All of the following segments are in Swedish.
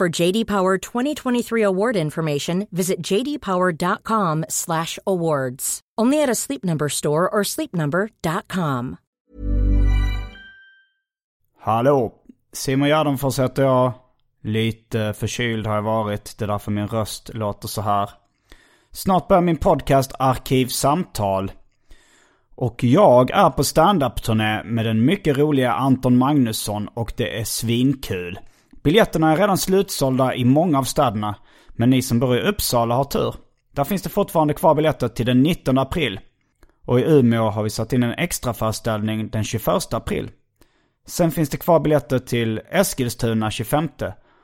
For JD Power 2023 award information, visit jdpower.com/awards. Only at a Sleep Number store or sleepnumber.com. Hallå! Simon Gärdenfors heter jag. Lite förkyld har jag varit. Det är därför min röst låter så här. Snart börjar min podcast Arkivsamtal. Och jag är på standup-turné med den mycket roliga Anton Magnusson och det är svinkul. Biljetterna är redan slutsålda i många av städerna. Men ni som bor i Uppsala har tur. Där finns det fortfarande kvar biljetter till den 19 april. Och i Umeå har vi satt in en extra föreställning den 21 april. Sen finns det kvar biljetter till Eskilstuna 25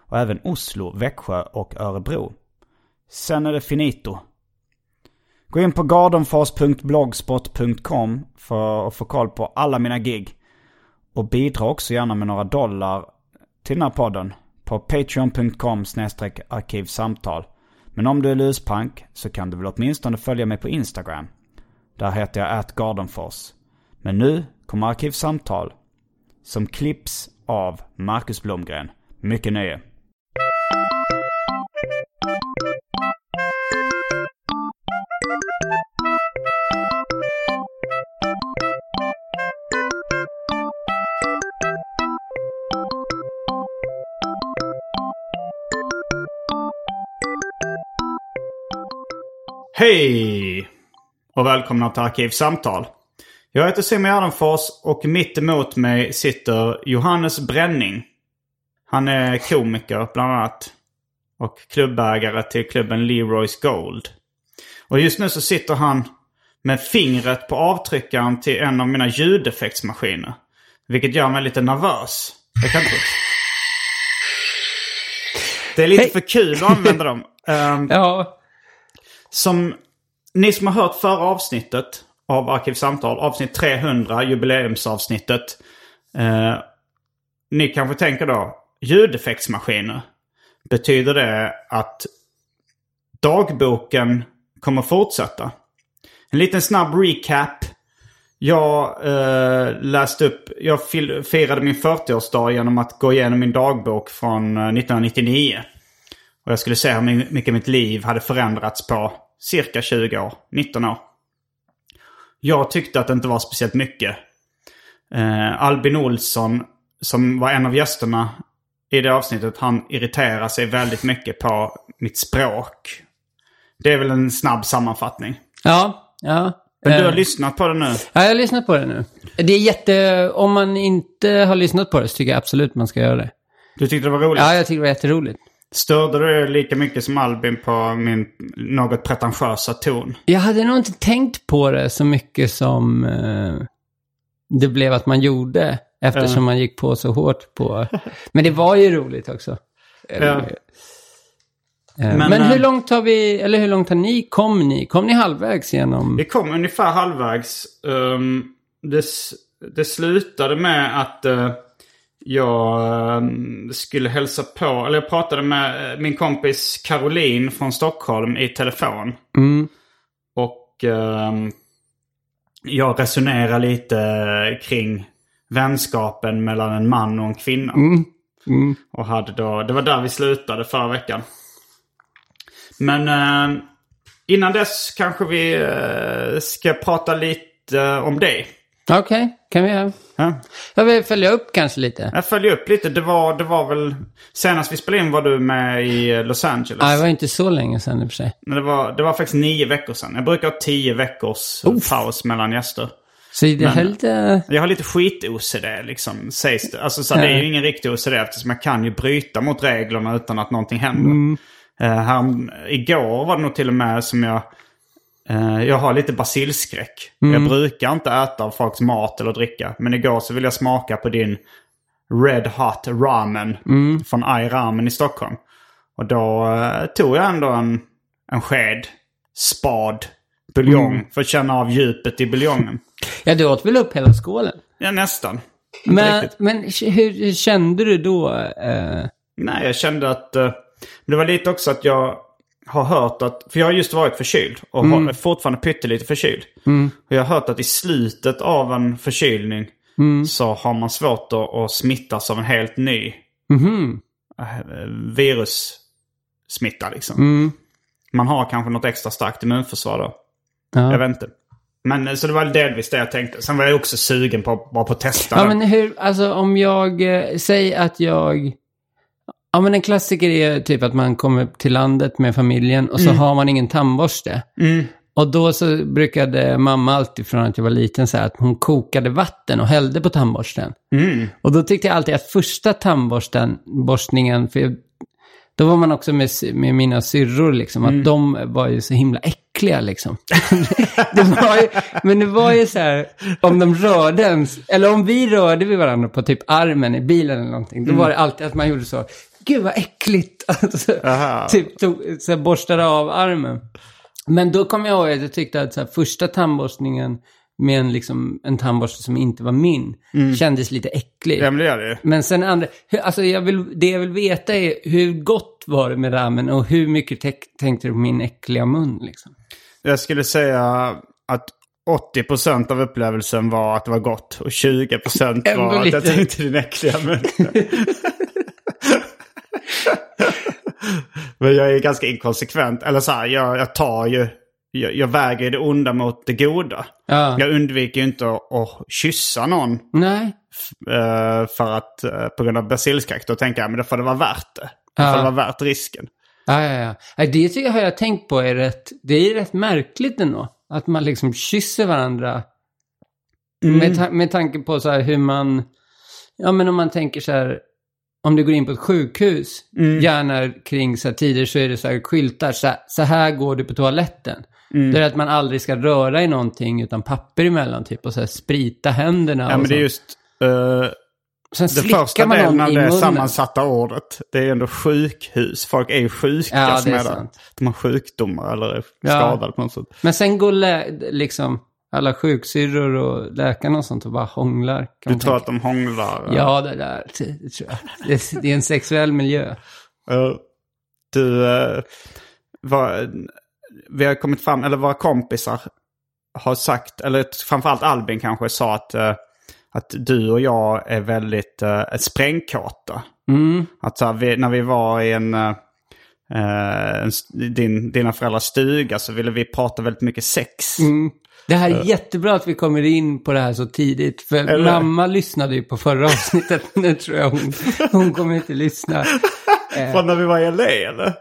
och även Oslo, Växjö och Örebro. Sen är det finito. Gå in på gardenfors.blogspot.com för att få koll på alla mina gig. Och bidra också gärna med några dollar till den här podden på patreon.com arkivsamtal. Men om du är luspank så kan du väl åtminstone följa mig på Instagram. Där heter jag atgardenfors. Men nu kommer Arkivsamtal. Som klipps av Marcus Blomgren. Mycket nöje. Hej! Och välkomna till Arkivsamtal. Jag heter Simon Gärdenfors och mitt emot mig sitter Johannes Bränning. Han är komiker bland annat. Och klubbägare till klubben Leroys Gold. Och just nu så sitter han med fingret på avtryckaren till en av mina ljudeffektsmaskiner. Vilket gör mig lite nervös. Jag kan inte... Det är lite Hej. för kul att använda dem. Ehm, Ja, som ni som har hört förra avsnittet av Arkivsamtal, avsnitt 300, jubileumsavsnittet. Eh, ni kanske tänker då, ljudeffektsmaskiner. Betyder det att dagboken kommer fortsätta? En liten snabb recap. Jag eh, läste upp, jag firade min 40-årsdag genom att gå igenom min dagbok från eh, 1999. Och jag skulle se hur my- mycket mitt liv hade förändrats på cirka 20 år, 19 år. Jag tyckte att det inte var speciellt mycket. Eh, Albin Olsson, som var en av gästerna i det avsnittet, han irriterar sig väldigt mycket på mitt språk. Det är väl en snabb sammanfattning. ja, ja. Men du har Eh, lyssnat på det nu. Ja, jag har lyssnat på det nu. Det är jätte... Om man inte har lyssnat på det så tycker jag absolut man ska göra det. Du tyckte det var roligt. Ja, jag tycker det var jätteroligt. Störde du lika mycket som Albin på min något pretentiösa ton? Jag hade nog inte tänkt på det så mycket som eh, det blev att man gjorde. Eftersom Ja. man gick på så hårt på... Men det var ju roligt också. Eh, Ja. eh, Men, Men, eh, hur långt har vi... Eller hur långt har ni... Kom ni? Kom ni halvvägs genom... Vi kom ungefär halvvägs. Um, det, det slutade med att eh, jag ehm, skulle hälsa på, eller jag pratade med eh, min kompis Caroline från Stockholm i telefon. Mm. Och ehm, jag resonerade lite kring vänskapen mellan en man och en kvinna. Mm. Mm. Och hade då, det var där vi slutade förra veckan. Men eh, innan dess kanske vi eh, ska prata lite om dig. Okej, kan vi göra. Ja. Jag vill följa upp kanske lite. Jag följer upp lite. Det var, det var väl... Senast vi spelade in var du med i eh, Los Angeles. Ja, det var inte så länge sedan i och för sig. Men det var, det var faktiskt nio veckor sedan. Jag brukar ha tio veckors paus mellan gäster. Så det är lite... Jag har lite skit-OCD liksom, sägs det. Alltså så det är ju ingen riktig OCD eftersom jag kan ju bryta mot reglerna utan att någonting händer. Eh, här, igår var det nog till och med som jag... eh, jag har lite basilskräck. Jag brukar inte äta av folks mat eller dricka. Men igår så ville jag smaka på din Red Hot Ramen från Ai Ramen i Stockholm. Och då eh, tog jag ändå en, en sked spad buljong för att känna av djupet i buljongen. Ja, du åt väl upp hela skålen? Ja, nästan. Inte Men, riktigt. men hur hur kände du då? Eh, Nej, jag kände att... eh, det var lite också att jag har hört att... För jag har just varit förkyld och har, är fortfarande pyttelite förkyld. Och jag har hört att i slutet av en förkylning så har man svårt att, att smittas av en helt ny eh, virussmitta liksom. Man har kanske något extra starkt immunförsvar då. Ja. Jag vet inte. Men eh, så det var delvis det jag tänkte. Sen var jag också sugen på, bara på att testa Ja, men hur, alltså om jag, eh, säg att jag, ja men en klassiker är typ att man kommer till landet med familjen och så har man ingen tandborste. Och då så brukade mamma alltid från att jag var liten säga att hon kokade vatten och hällde på tandborsten. Och då tyckte jag alltid att första tandborsten, borstningen, för jag, då var man också med, med mina syrror liksom, att de var ju så himla äckliga liksom. det var ju, men det var ju så här, om de rörde ens, eller om vi rörde vid varandra på typ armen i bilen eller någonting, då var det alltid att man gjorde så, gud vad äckligt, alltså, typ tog, så här, borstade av armen. Men då kom jag ihåg att jag tyckte att så här, första tandborstningen med en, liksom, en tandborste som inte var min kändes lite äcklig. Ja, men det gör det. Men sen andra, hur, alltså jag vill, det jag vill veta är hur gott var det med ramen och hur mycket te- tänkte du på min äckliga mun liksom? Jag skulle säga att 80% av upplevelsen var att det var gott och 20% Ändå var att jag tänkte din äckliga mun. Men jag är ganska inkonsekvent. Eller så här, jag, jag tar ju... Jag, jag väger det onda mot det goda. Ja. Jag undviker ju inte att, att kyssa någon Nej. eh, för att, eh, på grund av basilskräck. Då tänker jag men då får det vara värt det. Då Ja. får det vara värt risken. Ja, ja, ja. Det tycker jag har jag tänkt på är rätt, det är rätt märkligt ändå. Att man liksom kysser varandra. Med, ta- med tanke på så här hur man, ja men om man tänker så här, om du går in på ett sjukhus, gärna kring så här tider så är det så här skyltar, så här, så här går du på toaletten. Det är att man aldrig ska röra i någonting utan papper emellan typ och så här sprita händerna Ja men det är just... eh, Sen Det första man delen av det sammansatta ordet. Det är ändå sjukhus. Folk är ju sjuka Ja, som är är där. De har sjukdomar eller är Ja. skadade på något sätt. Men sen går lä- liksom alla sjuksyrror och läkarna och sånt och bara hånglar. Du tror att de hånglar? Ja, det där det, tror jag. Det, det är en sexuell miljö. Eh, Du, eh, vad, vi har kommit fram, eller våra kompisar har sagt, eller framförallt Albin kanske sa att, eh, att du och jag är väldigt uh, sprängkåta. Mm. Att så här, vi, när vi var i en, st- din, dina föräldrars stuga så ville vi prata väldigt mycket sex. Mm. Det här är jättebra att vi kommer in på det här så tidigt. För Eller? mamma lyssnade ju på förra avsnittet. Nu tror jag hon, hon kommer inte lyssna. Från när vi var i LA eller?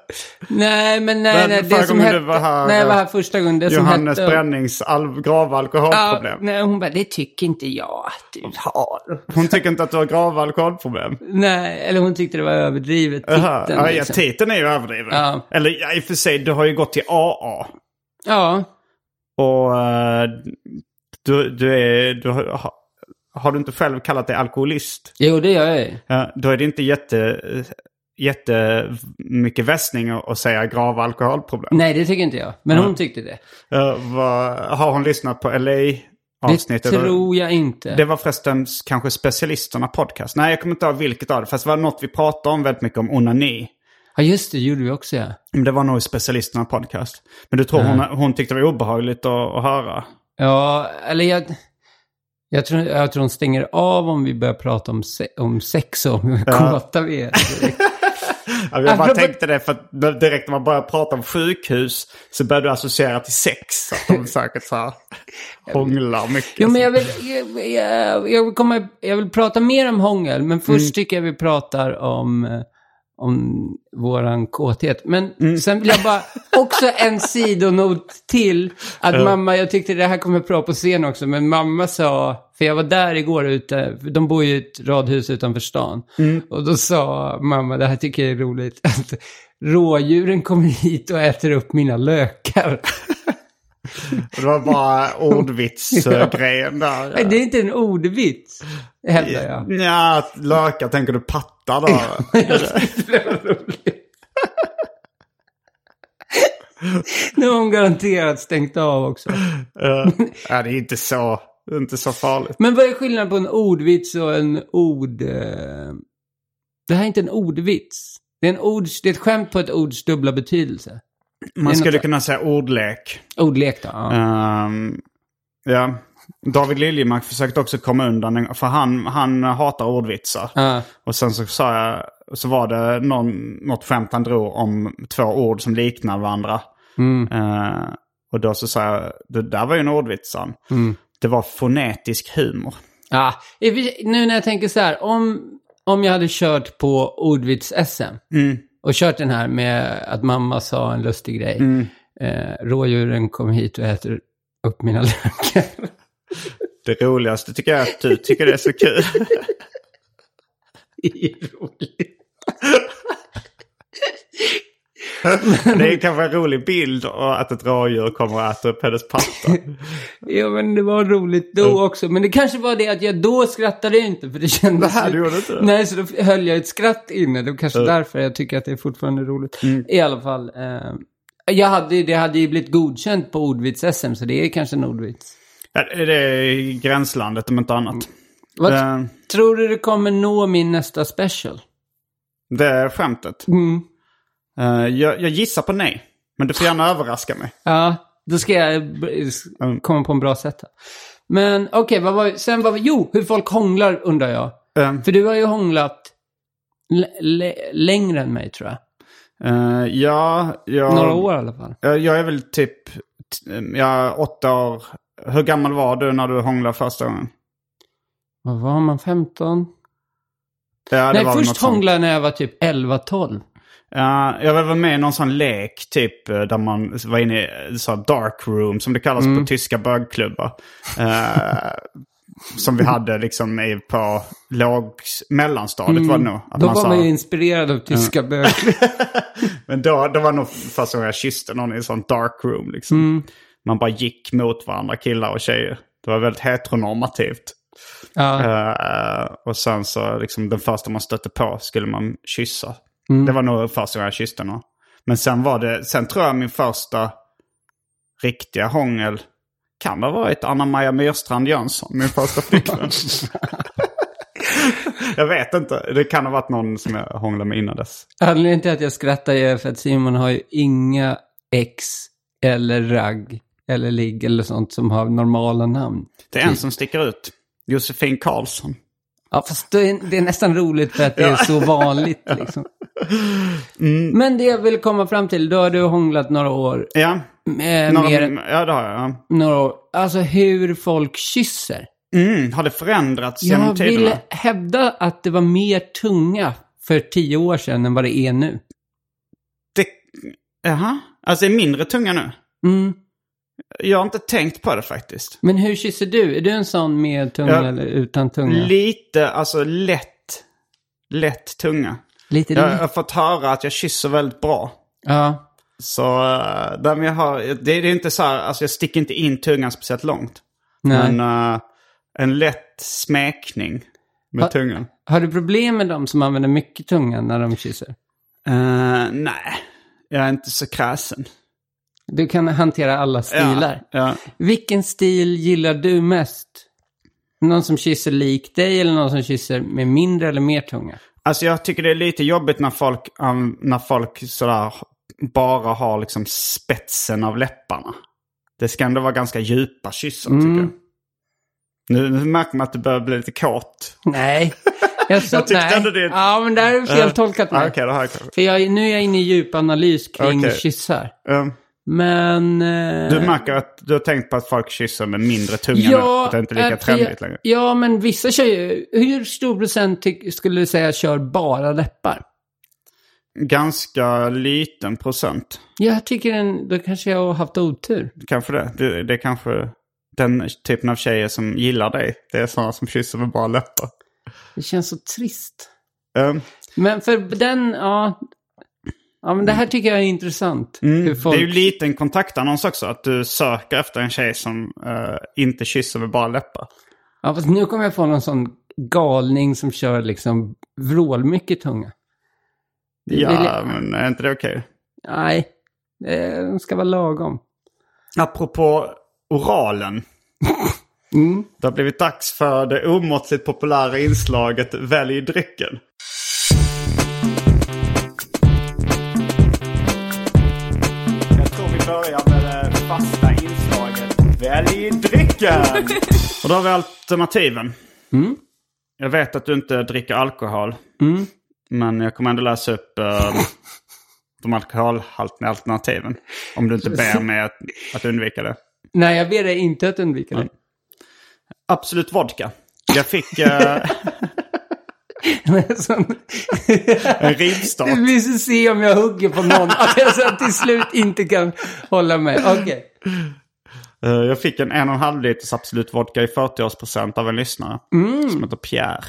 Nej, men nej, Men nej. Det som hette... var här, nej, jag var eh, här första gången. Det som Johannes hette... Brännings al- grava Ja, alkoholproblem. nej, hon bara, det tycker inte jag att du har. Hon tycker inte att du har grava alkoholproblem. Nej, eller hon tyckte det var överdrivet. Titeln, ja, ja, liksom. titeln är ju överdriven. Ja. Eller ja, i och för sig, du har ju gått till AA. Ja, Och eh, du, du är... Du har, har- du inte själv kallat dig alkoholist? jo det gör jag. Ja, då är det inte jätte, jättemycket västning att säga grava alkoholproblem. Nej, det tycker inte jag. Men hon tyckte det. Ja, vad, har hon lyssnat på Det LA-avsnittet? tror jag inte. Det var förresten kanske specialisterna podcast. Nej, jag kommer inte ihåg vilket av det. Fast det var något vi pratade om väldigt mycket om onani. Ja, just det, gjorde vi också ja. Men det var nog i specialisterna podcast. Men du tror hon, hon tyckte det var obehagligt att, att höra? Ja, eller jag... Jag tror, jag tror hon stänger av om vi börjar prata om, se, om sex och om hur kåta vi är. Ja, Jag bara tänkte det för att direkt när man börjar prata om sjukhus så börjar du associera till sex. Att de säkert så här hånglar mycket. Jo, men jag vill, jag, jag, jag, vill komma, jag vill prata mer om hångel, men först Mm. tycker jag vi pratar om, eh, om våran kåthet. Men Mm. sen vill jag bara, också en sidonot till, att mamma, jag tyckte det här kommer bra på scen också, men mamma sa, för jag var där igår ute, de bor ju i ett radhus utanför stan, Mm. och då sa mamma, det här tycker jag är roligt, att rådjuren kommer hit och äter upp mina lökar. Det var bara ordvitsgrejen där. Nej, Det är inte en ordvits, hävdar jag. Ja, lökar tänker du pattar då. Nu har hon garanterat stängt av också. Ja, ja, det är inte så, är inte så farligt. Men vad är skillnaden på en ordvits och en ord... Eh... Det här är inte en ordvits. Det är, en ords... det är ett skämt på ett ords dubbla betydelse. Man skulle kunna säga ordlek. Ordlek då. Ja. Ehm, ja. David Liljemark försökte också komma undan, för han, han hatar ordvitsar. Ja. Och sen så sa jag, så var det någon, något skämt han drog om två ord som liknar varandra. Mm. Eh, och då så sa jag, det där var ju en ordvits. Mm. Det var fonetisk humor. Ja, nu när jag tänker så här, om, om jag hade kört på ordvits-SM och kört den här med att mamma sa en lustig grej. Eh, rådjuren kom hit och äter upp mina lökar. Det roligaste tycker jag är att du tycker det är så kul. Det är roligt. Det är kanske en rolig bild att ett rådjur kommer och äter upp hennes patta. Ja, men det var roligt då också. Men det kanske var det att jag då skrattade inte, för det kändes... Nej, du gjorde inte det. Nej, så då höll jag ett skratt inne. Det var kanske därför jag tycker att det är fortfarande roligt. I alla fall. Eh, jag hade, det hade ju blivit godkänt på ordvits-SM, så det är kanske en ordvits. Ja, det är gränslandet om inte annat. Vad Eh, tror du det kommer nå min nästa special? Det är skämtet. Mm. Eh, jag, jag gissar på nej. Men du får gärna överraska mig. Ja, då ska jag Mm. komma på en bra sätt. här. Men okej, vad var sen var Jo, hur folk hånglar undrar jag. Eh, För du har ju hånglat längre än mig tror jag. eh, ja, jag, Några år i alla fall. Jag, jag är väl typ, är åtta år. Hur gammal var du när du hånglade första gången? Vad var man, 15? Ja, det Nej, först hånglade jag när jag var typ 11-12. Ja, jag var med i någon sån lek typ eh, där man var inne i så dark room som det kallas Mm. på tyska bögklubbar. Eh, som vi hade liksom i, på låg, mellanstadiet var det nog. Att Mm. Då var sa- man ju inspirerad av tyska bögar. Men då, då var nog första gången jag kysste någon i en sån dark room liksom. Mm. Man bara gick mot varandra, killar och tjejer. Det var väldigt heteronormativt. ja. Eh, och sen så liksom den första man stötte på skulle man kyssa. Mm. Det var nog första gången jag kysste någon. Men sen var det, sen tror jag min första riktiga hångel kan det ha varit Anna-Maja Myrstrand Jönsson, min första flickvän. jag vet inte, det kan ha varit någon som jag hånglade med innan dess. Anledningen till att jag skrattar är för att Simon har ju inga ex eller ragg eller ligg eller sånt som har normala namn. Det är en som sticker ut. Josefin Karlsson. Ja, fast det är, det är nästan roligt för att det är så vanligt liksom. Mm. Men det jag vill komma fram till, då har du hånglat några år. Ja, Med, några, mer, ja det har jag. ja. några år. Alltså hur folk kysser. Mm, har det förändrats genom Jag tiderna? vill hävda att det var mer tunga för tio år sedan än vad det är nu. Det, jaha, alltså är mindre tunga nu? Mm. Jag har inte tänkt på det faktiskt. Men hur kysser du? Är du en sån med tunga Ja. eller utan tunga? Lite, alltså lätt, lätt tunga. Lite Jag lätt. har fått höra att jag kysser väldigt bra. Ja. Så uh, där jag har, det, det är inte så här, alltså jag sticker inte in tungan speciellt långt. Nej. Men eh, en lätt smekning med Ha- tungan. Har du problem med de som använder mycket tunga när de kysser? Eh, nej, jag är inte så kräsen. Du kan hantera alla stilar. Ja, ja. Vilken stil gillar du mest? Någon som kysser lik dig eller någon som kysser med mindre eller mer tunga? Alltså jag tycker det är lite jobbigt när folk, um, när folk sådär bara har liksom spetsen av läpparna. Det ska ändå vara ganska djupa kyssar tycker jag. Nu, nu märker man att du börjar bli lite kåt. Nej. Jag, så, Jag tyckte nej. ändå det- Ja, men det här är Ah, mig. Okej, det har jag kanske. För jag, nu är jag inne i djupanalys kring Okej. kyssar. Um, Men... eh, du märker att du har tänkt på att folk kysser med mindre tunga nu. Att det inte är lika trendigt längre. Ja, men vissa ju... Hur stor procent skulle du säga kör bara läppar? Ganska liten procent. Jag tycker en, då kanske jag har haft otur. Kanske det. det. Det är kanske den typen av tjejer som gillar dig. Det är sådana som kysser med bara läppar. Det känns så trist. Um, Men för den, ja... Ja, men det här tycker jag är intressant. Det folk... är ju lite en kontaktannons också. Att du söker efter en tjej som eh, inte kysser med bara läppar. Ja, fast nu kommer jag få någon sån galning som kör liksom vrålmycket tunga. Det Ja, jag- men är inte det okej? Nej, det ska vara lagom. Apropå oralen. Mm. Det har blivit dags för det omåttligt populära inslaget Välj drycken. Inslaget Välj drycken! Och då har vi alternativen. Mm. Jag vet att du inte dricker alkohol. Mm. Men jag kommer ändå läsa upp eh, de alkoholhaltiga alternativen. Om du inte ber mig att, att undvika det. Nej, jag ber dig inte att undvika det. Absolut vodka. Jag fick sån- en rivstart. Vi vill se om jag hugger på någon. Att jag så till slut inte kan hålla mig. Okej. Eh, jag fick en en och en halv liters Absolut vodka i 40-årspresent av en lyssnare. Som heter Pierre.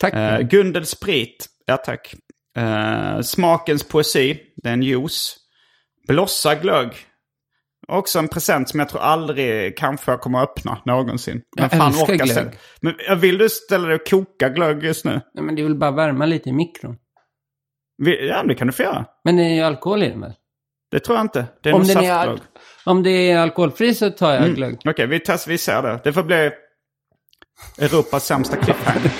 Tack. Uh, Gundel Sprit. Ja tack. Eh, smakens poesi. Det är en juice. Blossa glögg. Också en present som jag tror aldrig kanske jag kommer att öppna någonsin. Men Jag älskar orkar glögg. Men jag vill du ställa dig och koka glögg just nu? Nej, men det väl bara värma lite i mikron. Vi- Ja, det kan du få göra. Men det är ju alkohol i den väl? Det tror jag inte. Det är Om, nog saftglögg. Om det är alkoholfri så tar jag glögg. Okej, vi testar, vi ser det. Det får bli Europas sämsta cliffhanger.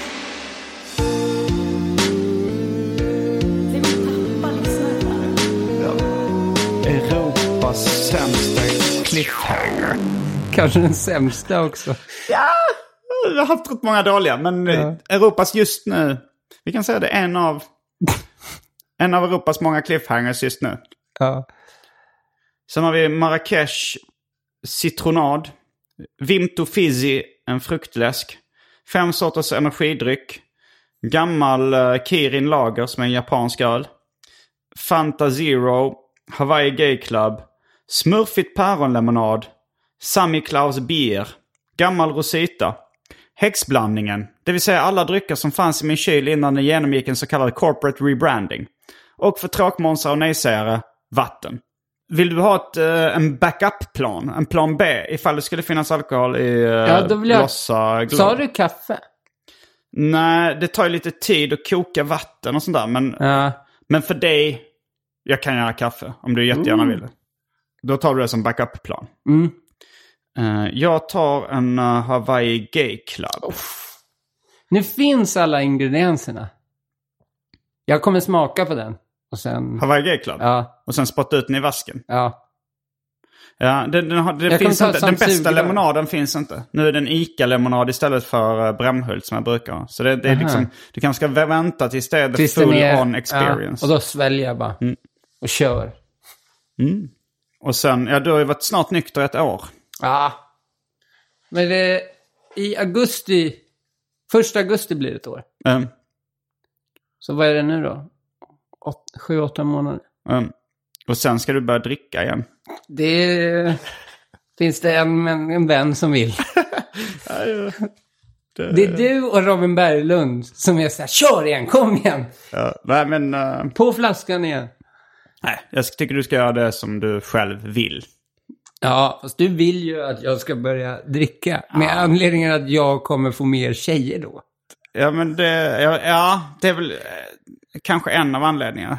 Europas sämsta cliffhanger. Kanske den sämsta också. Ja, jag har haft rätt många dåliga, men eh, Europas just nu. Vi kan säga det en av, en av Europas många cliffhangers just nu. Ja. Sen har vi Marrakesh citronad. Vimto Fizzy, en fruktläsk. Fem sorters energidryck. Gammal uh, Kirin Lager som är en japansk öl. Fanta Zero. Hawaii Gay Club. Smurfigt päronlemonad. Sammy Klaus Beer. Gammal Rosita. Häxblandningen, det vill säga alla drycker som fanns i min kyl innan den genomgick en så kallad corporate rebranding. Och för tråkmånsar och nejsägare, vatten. Vill du ha ett, eh, en backup-plan? En plan B ifall det skulle finnas alkohol i uh, Ja, då vill jag- Blossa Glow? Sa du kaffe? Nej, det tar ju lite tid att koka vatten och sånt där. Men, Ja. men för dig, jag kan göra kaffe om du jättegärna vill det. Då tar du det som backup-plan. Mm. Eh, jag tar en Hawaii Gay Club. Nu finns alla ingredienserna. Jag kommer smaka på den. Och sen... Hawaii Gay Club? Ja, Och sen spotta ut den i vasken. ja. Ja, den, den, kommer finns inte. den bästa lemonaden finns inte. Nu är det en ICA-lemonad istället för uh, Brämhult som jag brukar ha. Så det, det är Aha. liksom, du kanske ska vänta tills det är Tills full är- on experience. Ja, och då sväljer jag bara. Och kör. Och sen, ja du har ju varit snart nykter ett år. Ja. Men det, i augusti, första augusti blir det ett år. Um, Så vad är det nu då? Sju, åtta månader. um, och sen ska du börja dricka igen. Det finns det en, en, vän som vill. Det är du och Robin Berglund som är så här, kör igen, kom igen! Ja, nej men, eh, På flaskan igen. nej, jag tycker du ska göra det som du själv vill. Ja, fast du vill ju att jag ska börja dricka. Med anledningen att jag kommer få mer tjejer då. Ja men det, ja, ja, det är väl eh, kanske en av anledningarna.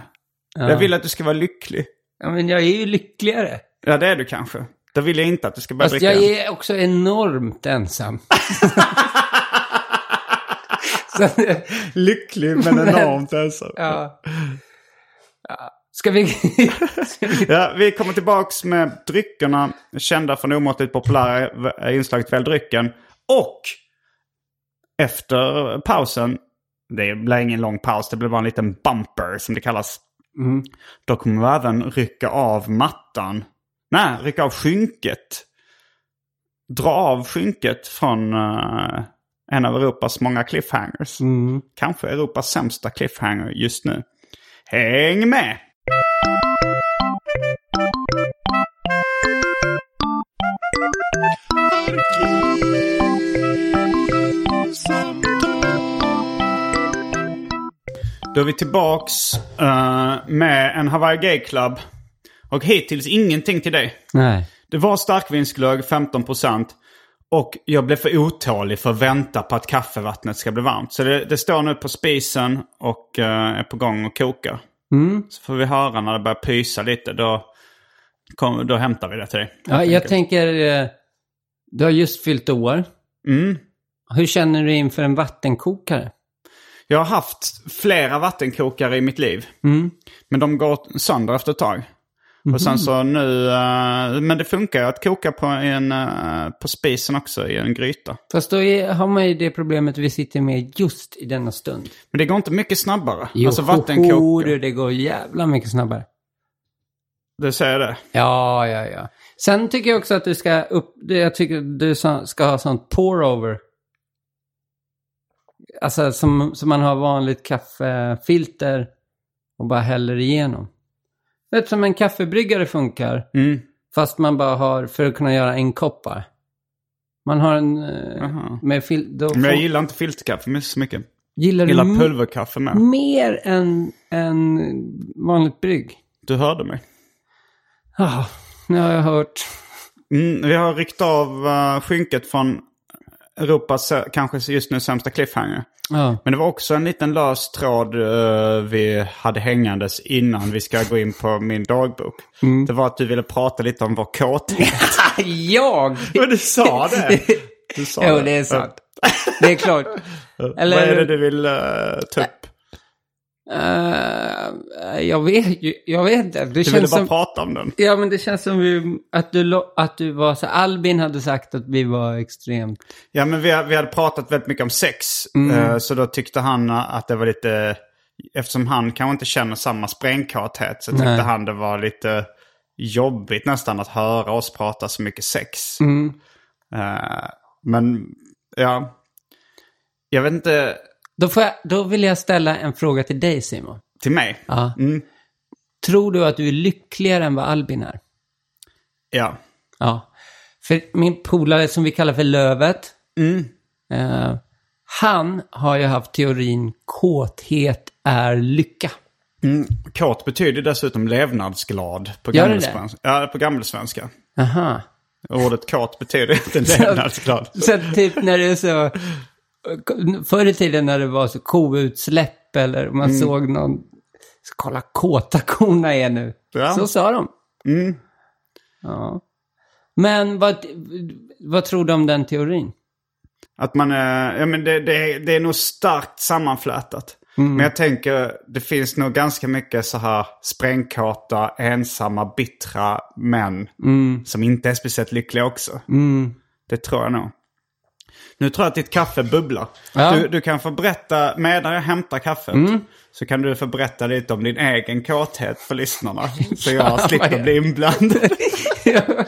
Jag vill att du ska vara lycklig. Ja, men jag är ju lyckligare. Ja det är du kanske. Då vill jag inte att du ska börja Fast dricka jag är också enormt ensam. Lycklig men enormt ensam. ja. ja. Ska vi... ska vi... Ja, vi kommer tillbaks med dryckerna kända från omåttligt populära inslaget Välj drycken. Och efter pausen det blir ingen lång paus, det blir bara en liten bumper som det kallas. Då kommer vi även rycka av mattan. Nej, rycka av skynket. Dra av skynket från eh, en av Europas många cliffhangers. Kanske Europas sämsta cliffhanger just nu. Häng med! Då är vi tillbaks eh, med en Hawaii Gay Club. Och hittills ingenting till dig. Nej. Det var starkvinsglögg, 15%. Och jag blev för otålig för att vänta på att kaffevattnet ska bli varmt. Så det, det står nu på spisen och eh, är på gång och kokar. Så får vi höra när det börjar pysa lite. Då, kom, då hämtar vi det till dig. Ja, jag tänker, eh, du har just fyllt år. Mm. Hur känner du inför en vattenkokare? Jag har haft flera vattenkokare i mitt liv. Men de går sönder efter ett tag. Och sen så nu, eh, men det funkar ju att koka på, en, eh, på spisen också i en gryta. Fast då är, har man ju det problemet vi sitter med just i denna stund. Men det går inte mycket snabbare. Jo, alltså vattenkokare. det går jävla mycket snabbare. Du säger det? Ja, ja, ja. Sen tycker jag också att du ska upp, jag tycker du ska ha sånt pour-over. Alltså som, som man har vanligt kaffefilter och bara häller igenom. Vet du, som en kaffebryggare funkar. Mm. Fast man bara har, för att kunna göra en kopp bara. Man har en, eh, Aha. med fil, då Men jag får, gillar inte filterkaffe så mycket. gillar du gillar pulverkaffe med. mer än, än vanligt brygg? Du hörde mig. Ja, nu har jag hört. Mm, vi har ryckt av uh, skynket från Europas kanske just nu sämsta cliffhanger. Ja. Men det var också en liten lös tråd eh, vi hade hängandes innan vi ska gå in på min dagbok. Mm. Det var att du ville prata lite om vår kåthet. jag? Men du sa det! Du sa Jo, det är sant. Det är klart. Eller, Vad är det du vill uh, ta upp? Eh, jag vet ju, jag vet inte. Det Du ville känns bara som... prata om den. Ja, men det känns som vi, att, du, att du var så... Albin hade sagt att vi var extremt... Ja, men vi, vi hade pratat väldigt mycket om sex. eh, Så då tyckte han att det var lite... Eftersom han kanske inte känner samma sprängkarthet så tyckte Nej. han det var lite jobbigt nästan att höra oss prata så mycket sex. Eh, men ja, jag vet inte, Då, får jag, då vill jag ställa en fråga till dig, Simon. till mig. Ja. Mm. Tror du att du är lyckligare än vad Albin är? Ja. Ja. För min polare som vi kallar för Lövet, eh, han har ju haft teorin kåthet är lycka. Kåt betyder dessutom levnadsglad på gammelsvenska. Ja, på gammelsvenska. Aha. Ordet kåt betyder inte levnadsglad. Så att typ när det är så... Förr i tiden när det var så koutsläpp eller man Mm. såg någon... Så kolla kåta korna är nu. Ja. Så sa de. Mm. Ja. Men vad, vad tror du om den teorin? Att man är, ja men det, det, det är nog starkt sammanflätat. Mm. Men jag tänker, det finns nog ganska mycket så här sprängkåta, ensamma, bittra män. Mm. Som inte är speciellt lyckliga också. Det tror jag nog. Nu tror jag att ditt kaffe bubblar. Ja. Du, du kan få berätta, medan jag hämtar kaffet. Så kan du få berätta lite om din egen kåthet för lyssnarna. Så jag slipper bli inblandad.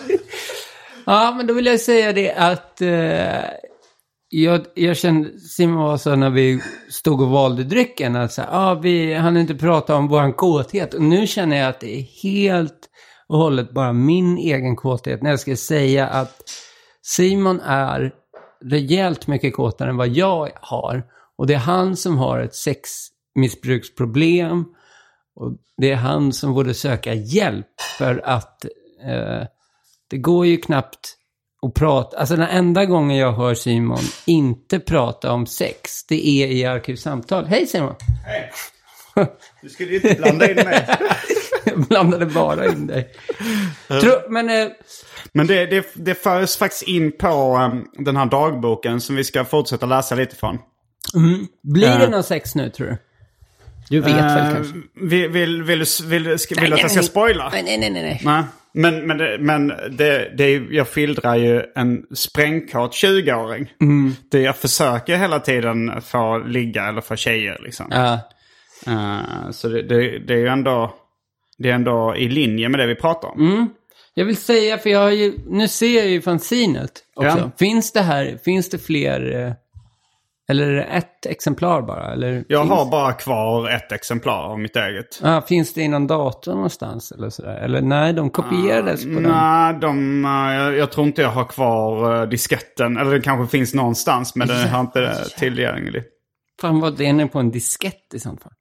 Ja, men då vill jag säga det att eh, jag, jag kände, Simon var så när vi stod och valde drycken, att så, ah, vi hann inte prata om våran kåthet. Och nu känner jag att det är helt och hållet bara min egen kåthet. När jag ska säga att Simon är rejält mycket kåtare än vad jag har. Och det är han som har ett sexmissbruksproblem. Och det är han som borde söka hjälp för att eh, det går ju knappt att prata. Alltså den enda gången jag hör Simon inte prata om sex, det är i Arkivsamtal. Hej Simon! Du skulle ju inte blanda in mig. Jag blandade bara in dig. Tro, men eh, Men det, det, det förs faktiskt in på um, den här dagboken som vi ska fortsätta läsa lite från. blir det Eh. någon sex nu tror du? Du vet väl Eh, kanske? Vill, vill, vill, du- vill, ska, vill du att jag ska spoila? Nej, nej, nej, nej. nej. Nej. Men, men, det, men det, det, jag skildrar ju en sprängkåt 20-åring. Det jag försöker hela tiden få ligga eller få tjejer liksom. Ja. Eh, så det, det, det är ju ändå, det är ändå i linje med det vi pratar om. Jag vill säga, för jag ju, nu ser jag ju fanzinet också. Ja. Finns det här, finns det fler, eh, eller är det ett exemplar bara? Eller Jag finns, har bara kvar ett exemplar av mitt eget. Ja, finns det i någon dator någonstans eller sådär? Eller nej, de kopierades på den. Nej, de, eh, jag, jag tror inte jag har kvar eh, disketten. Eller det kanske finns någonstans men den har inte tillgänglig. Fan vad den är på en diskett i sånt fall.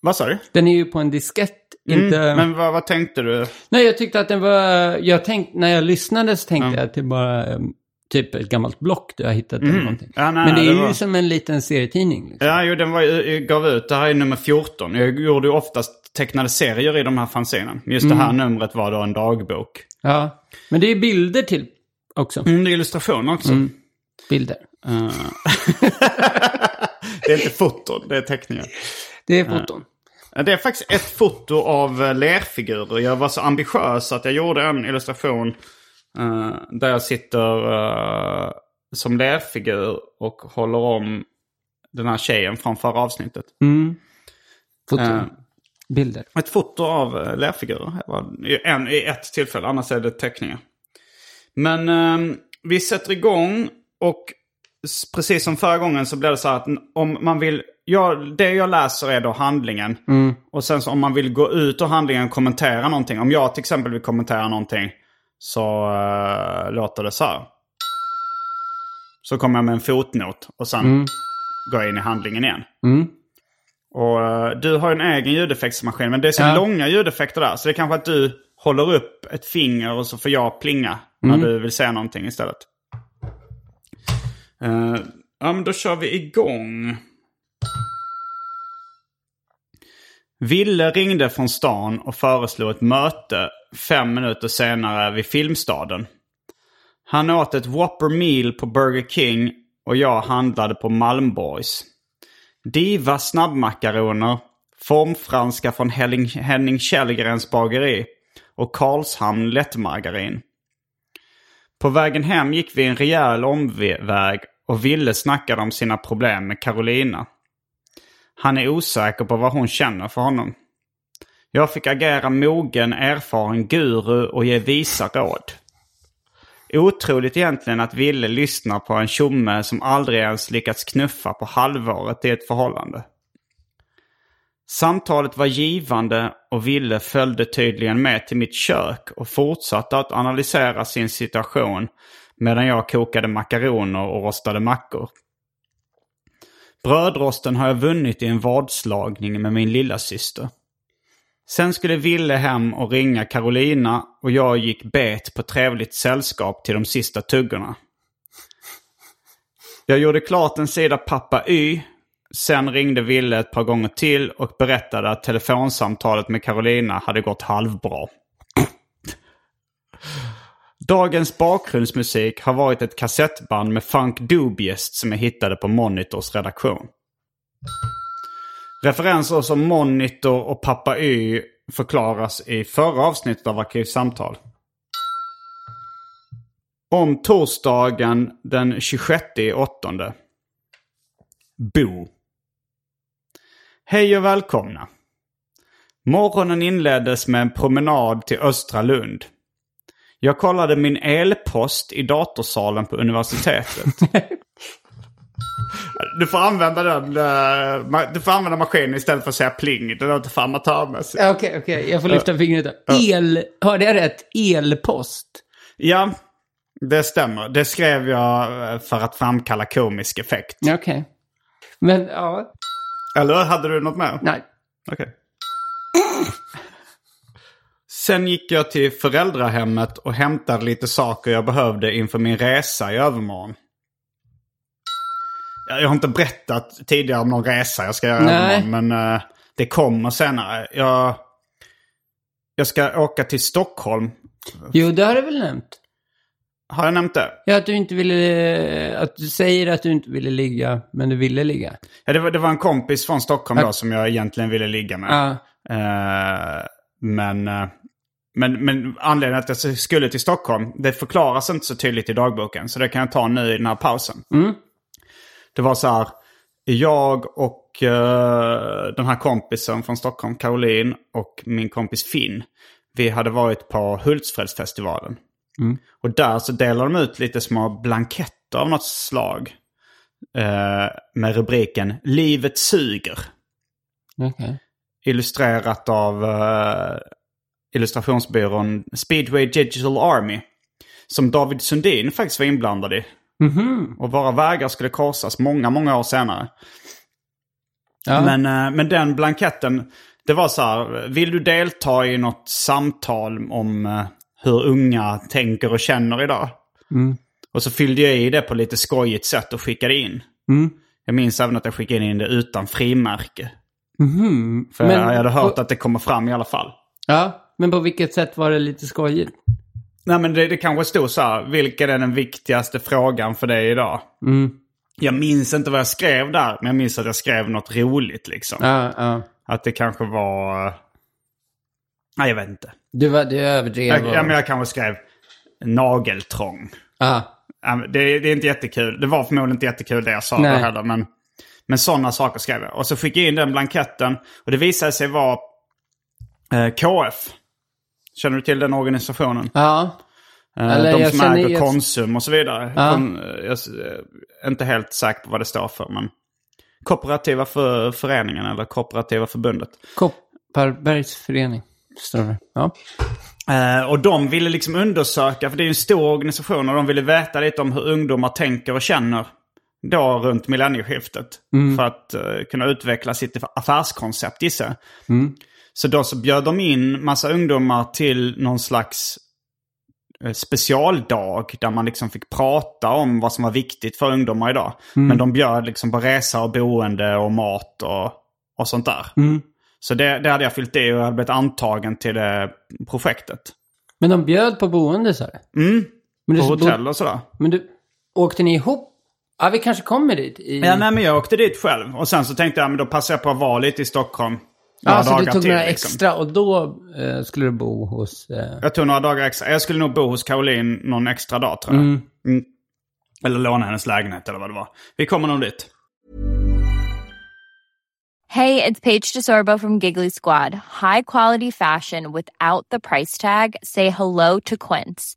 Vad sa du? Den är ju på en diskett, inte... Mm, men vad, vad tänkte du? Nej, jag tyckte att den var... Jag tänkte, när jag lyssnade så tänkte jag att det bara um, typ ett gammalt block du har hittat eller någonting. Mm. Ja, nej, Men det är det ju var- som en liten serietidning. Liksom. Ja, jo, den var, jag gav ut, det här är nummer 14. Jag gjorde ju oftast tecknade serier i de här fanzinen. Just det här numret var då en dagbok. Ja. Men det är bilder till också. Mm, det är illustrationer också. Bilder. Eh, det är inte foton, det är teckningar. Det är foton. Det är faktiskt ett foto av eh, lerfigurer. Jag var så ambitiös att jag gjorde en illustration eh, där jag sitter eh, som lerfigur och håller om den här tjejen från förra avsnittet. Foton. Eh, Bilder. Ett foto av lerfigurer. En, I ett tillfälle, annars är det teckningar. Men eh, vi sätter igång och precis som förra gången så blir det så här att om man vill... Ja, det jag läser är då handlingen. Och sen så om man vill gå ut ur handlingen och kommentera någonting. Om jag till exempel vill kommentera någonting så eh, låter det så här. Så kommer jag med en fotnot och sen går jag in i handlingen igen. Och eh, du har en egen ljudeffektsmaskin, men det är så Ja. långa ljudeffekter där. Så det är kanske att du håller upp ett finger och så får jag plinga när du vill säga någonting istället. Eh, ja, men då kör vi igång. Ville ringde från stan och föreslog ett möte fem minuter senare vid Filmstaden. Han åt ett Whopper Meal på Burger King och jag handlade på Malmborgs. Diva snabbmakaroner, formfranska från Henning, Henning Källgrens bageri och Karlshamn lättmargarin. På vägen hem gick vi en rejäl omväg och Ville snackade om sina problem med Carolina. Han är osäker på vad hon känner för honom. Jag fick agera mogen, erfaren guru och ge visa råd. Otroligt egentligen att Ville lyssnar på en tjomme som aldrig ens lyckats knuffa på halvåret i ett förhållande. Samtalet var givande och Ville följde tydligen med till mitt kök och fortsatte att analysera sin situation medan jag kokade makaroner och rostade mackor. Brödrosten har jag vunnit i en vadslagning med min lilla syster. Sen skulle Ville hem och ringa Carolina och jag gick bet på trevligt sällskap till de sista tuggorna. Jag gjorde klart en sida Pappa Y. Sen ringde Ville ett par gånger till och berättade att telefonsamtalet med Carolina hade gått halvbra. Dagens bakgrundsmusik har varit ett kassettband med Funk Dubiest som jag hittade på Monitors redaktion. Referenser som Monitor och Pappa Y förklaras i förra avsnittet av Arkivsamtal. Om torsdagen den 26 åttonde. Bo. Hej och välkomna. Morgonen inleddes med en promenad till Östra Lund. Jag kollade min elpost i datorsalen på universitetet. Du får använda den. eh, Du får använda maskinen istället för att säga pling. Det låter för amatörmässigt. Okej, okej. Jag får lyfta fingret där. El... Hörde jag rätt? Elpost? Ja, det stämmer. Det skrev jag eh, för att framkalla komisk effekt. Okej. Men, ja. Eller hade du något mer? Nej. Okej. Sen gick jag till föräldrahemmet och hämtade lite saker jag behövde inför min resa i övermorgon. Jag har inte berättat tidigare om någon resa jag ska göra Nej. övermorgon, men eh, det kommer senare. Jag, jag ska åka till Stockholm. Jo, det har du väl nämnt? Har jag nämnt det? Ja, att du inte ville... Att du säger att du inte ville ligga, men du ville ligga. Ja, det, var, det var en kompis från Stockholm då som jag egentligen ville ligga med. Ja. Eh, men, eh, Men, men anledningen att jag skulle till Stockholm, det förklaras inte så tydligt i dagboken. Så det kan jag ta nu i den här pausen. Det var så här, jag och eh, den här kompisen från Stockholm, Caroline, och min kompis Finn. Vi hade varit på Hultsfredsfestivalen. Och där så delade de ut lite små blanketter av något slag. Eh, med rubriken Livet suger. Okej. Illustrerat av eh, illustrationsbyrån Speedway Digital Army. Som David Sundin faktiskt var inblandad i. Och våra vägar skulle korsas många, många år senare. Ja. Men, eh, men den blanketten, det var så här, vill du delta i något samtal om eh, hur unga tänker och känner idag? Och så fyllde jag i det på lite skojigt sätt och skickade in. Jag minns även att jag skickade in det utan frimärke. För Men jag hade hört på- att det kommer fram i alla fall. Ja, men på vilket sätt var det lite skojigt? Nej men det, det kanske stod så här, vilken är den viktigaste frågan för dig idag? Jag minns inte vad jag skrev där, men jag minns att jag skrev något roligt liksom. Ja, ja. Att det kanske var... eh, Nej, jag vet inte. Du, var, du överdrev. Jag, och- ja, men jag kanske skrev nageltrång. Ja. Det, det är inte jättekul. Det var förmodligen inte jättekul det jag sa Nej. heller. Men, men sådana saker skrev jag. Och så fick jag in den blanketten. Och det visade sig vara eh, KF. Känner du till den organisationen? Ja. Eh, Eller de som äger jag- Konsum och så vidare. Ja. Eh, jag är inte helt säker på vad det står för. Men Kooperativa för, föreningen eller Kooperativa förbundet. Kopparbergs förening. Står det. Ja. Eh, och de ville liksom undersöka, för det är ju en stor organisation och de ville veta lite om hur ungdomar tänker och känner. Då runt millennieskiftet. För att eh, kunna utveckla sitt affärskoncept gissar jag. Så då så bjöd de in massa ungdomar till någon slags eh, specialdag där man liksom fick prata om vad som var viktigt för ungdomar idag. Men de bjöd liksom på resa och boende och mat och, och sånt där. Så det, det hade jag fyllt i och jag hade blivit antagen till det projektet. Men de bjöd på boende, sa du? Mm. Men På du, hotell och sådär. Men du, åkte ni ihop? Ja, vi kanske kommer dit. I... Ja, nej, men jag åkte dit själv. Och sen så tänkte jag, men då passar jag på att vara lite i Stockholm. Ja, så du tog till, några liksom. extra och då eh, skulle du bo hos... Eh... Jag tog några dagar extra. Jag skulle nog bo hos Caroline någon extra dag tror jag. Mm. Eller låna hennes lägenhet eller vad det var. Vi kommer nog dit. Hey, it's Paige DeSorbo from Giggly Squad. High quality fashion without the price tag. Say hello to Quince.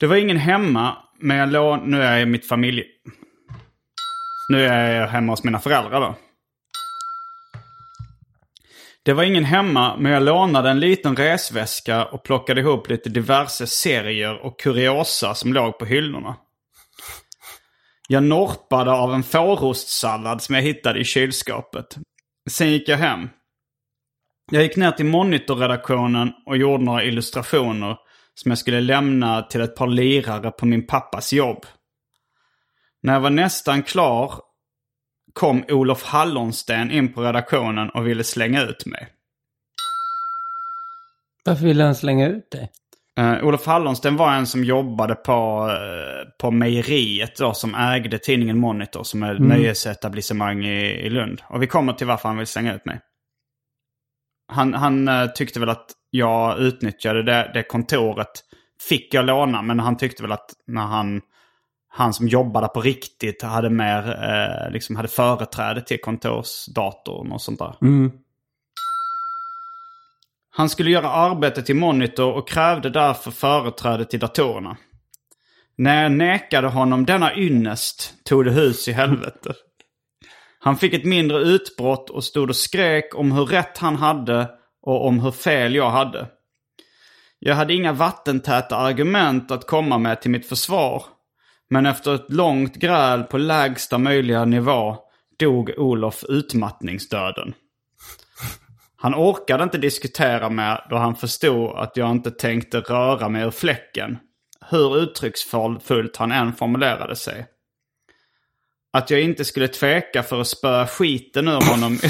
Det var ingen hemma, men jag låg... Nu är jag i mitt familj... Nu är jag hemma hos mina föräldrar då. Det var ingen hemma, men jag lånade en liten resväska och plockade ihop lite diverse serier och kuriosa som låg på hyllorna. Jag norpade av en fårostsallad som jag hittade i kylskåpet. Sen gick jag hem. Jag gick ner till monitorredaktionen och gjorde några illustrationer som jag skulle lämna till ett par lirare på min pappas jobb. När jag var nästan klar kom Olof Hallonsten in på redaktionen och ville slänga ut mig. Varför ville han slänga ut dig? Uh, Olof Hallonsten var en som jobbade på, uh, på mejeriet då, som ägde tidningen Monitor som är ett mm. nöjesetablissemang i, i Lund. Och vi kommer till varför han vill slänga ut mig. Han, han uh, tyckte väl att jag utnyttjade det, det kontoret. Fick jag låna, men han tyckte väl att när han, han som jobbade på riktigt hade mer, eh, liksom hade företräde till kontorsdatorn och sånt där. Mm. Han skulle göra arbetet till Monitor och krävde därför företräde till datorerna. När jag nekade honom denna ynnest tog det hus i helvete. Han fick ett mindre utbrott och stod och skrek om hur rätt han hade och om hur fel jag hade. Jag hade inga vattentäta argument att komma med till mitt försvar. Men efter ett långt gräl på lägsta möjliga nivå dog Olof utmattningsdöden. Han orkade inte diskutera med då han förstod att jag inte tänkte röra mig ur fläcken. Hur uttrycksfullt han än formulerade sig. Att jag inte skulle tveka för att spöa skiten ur honom.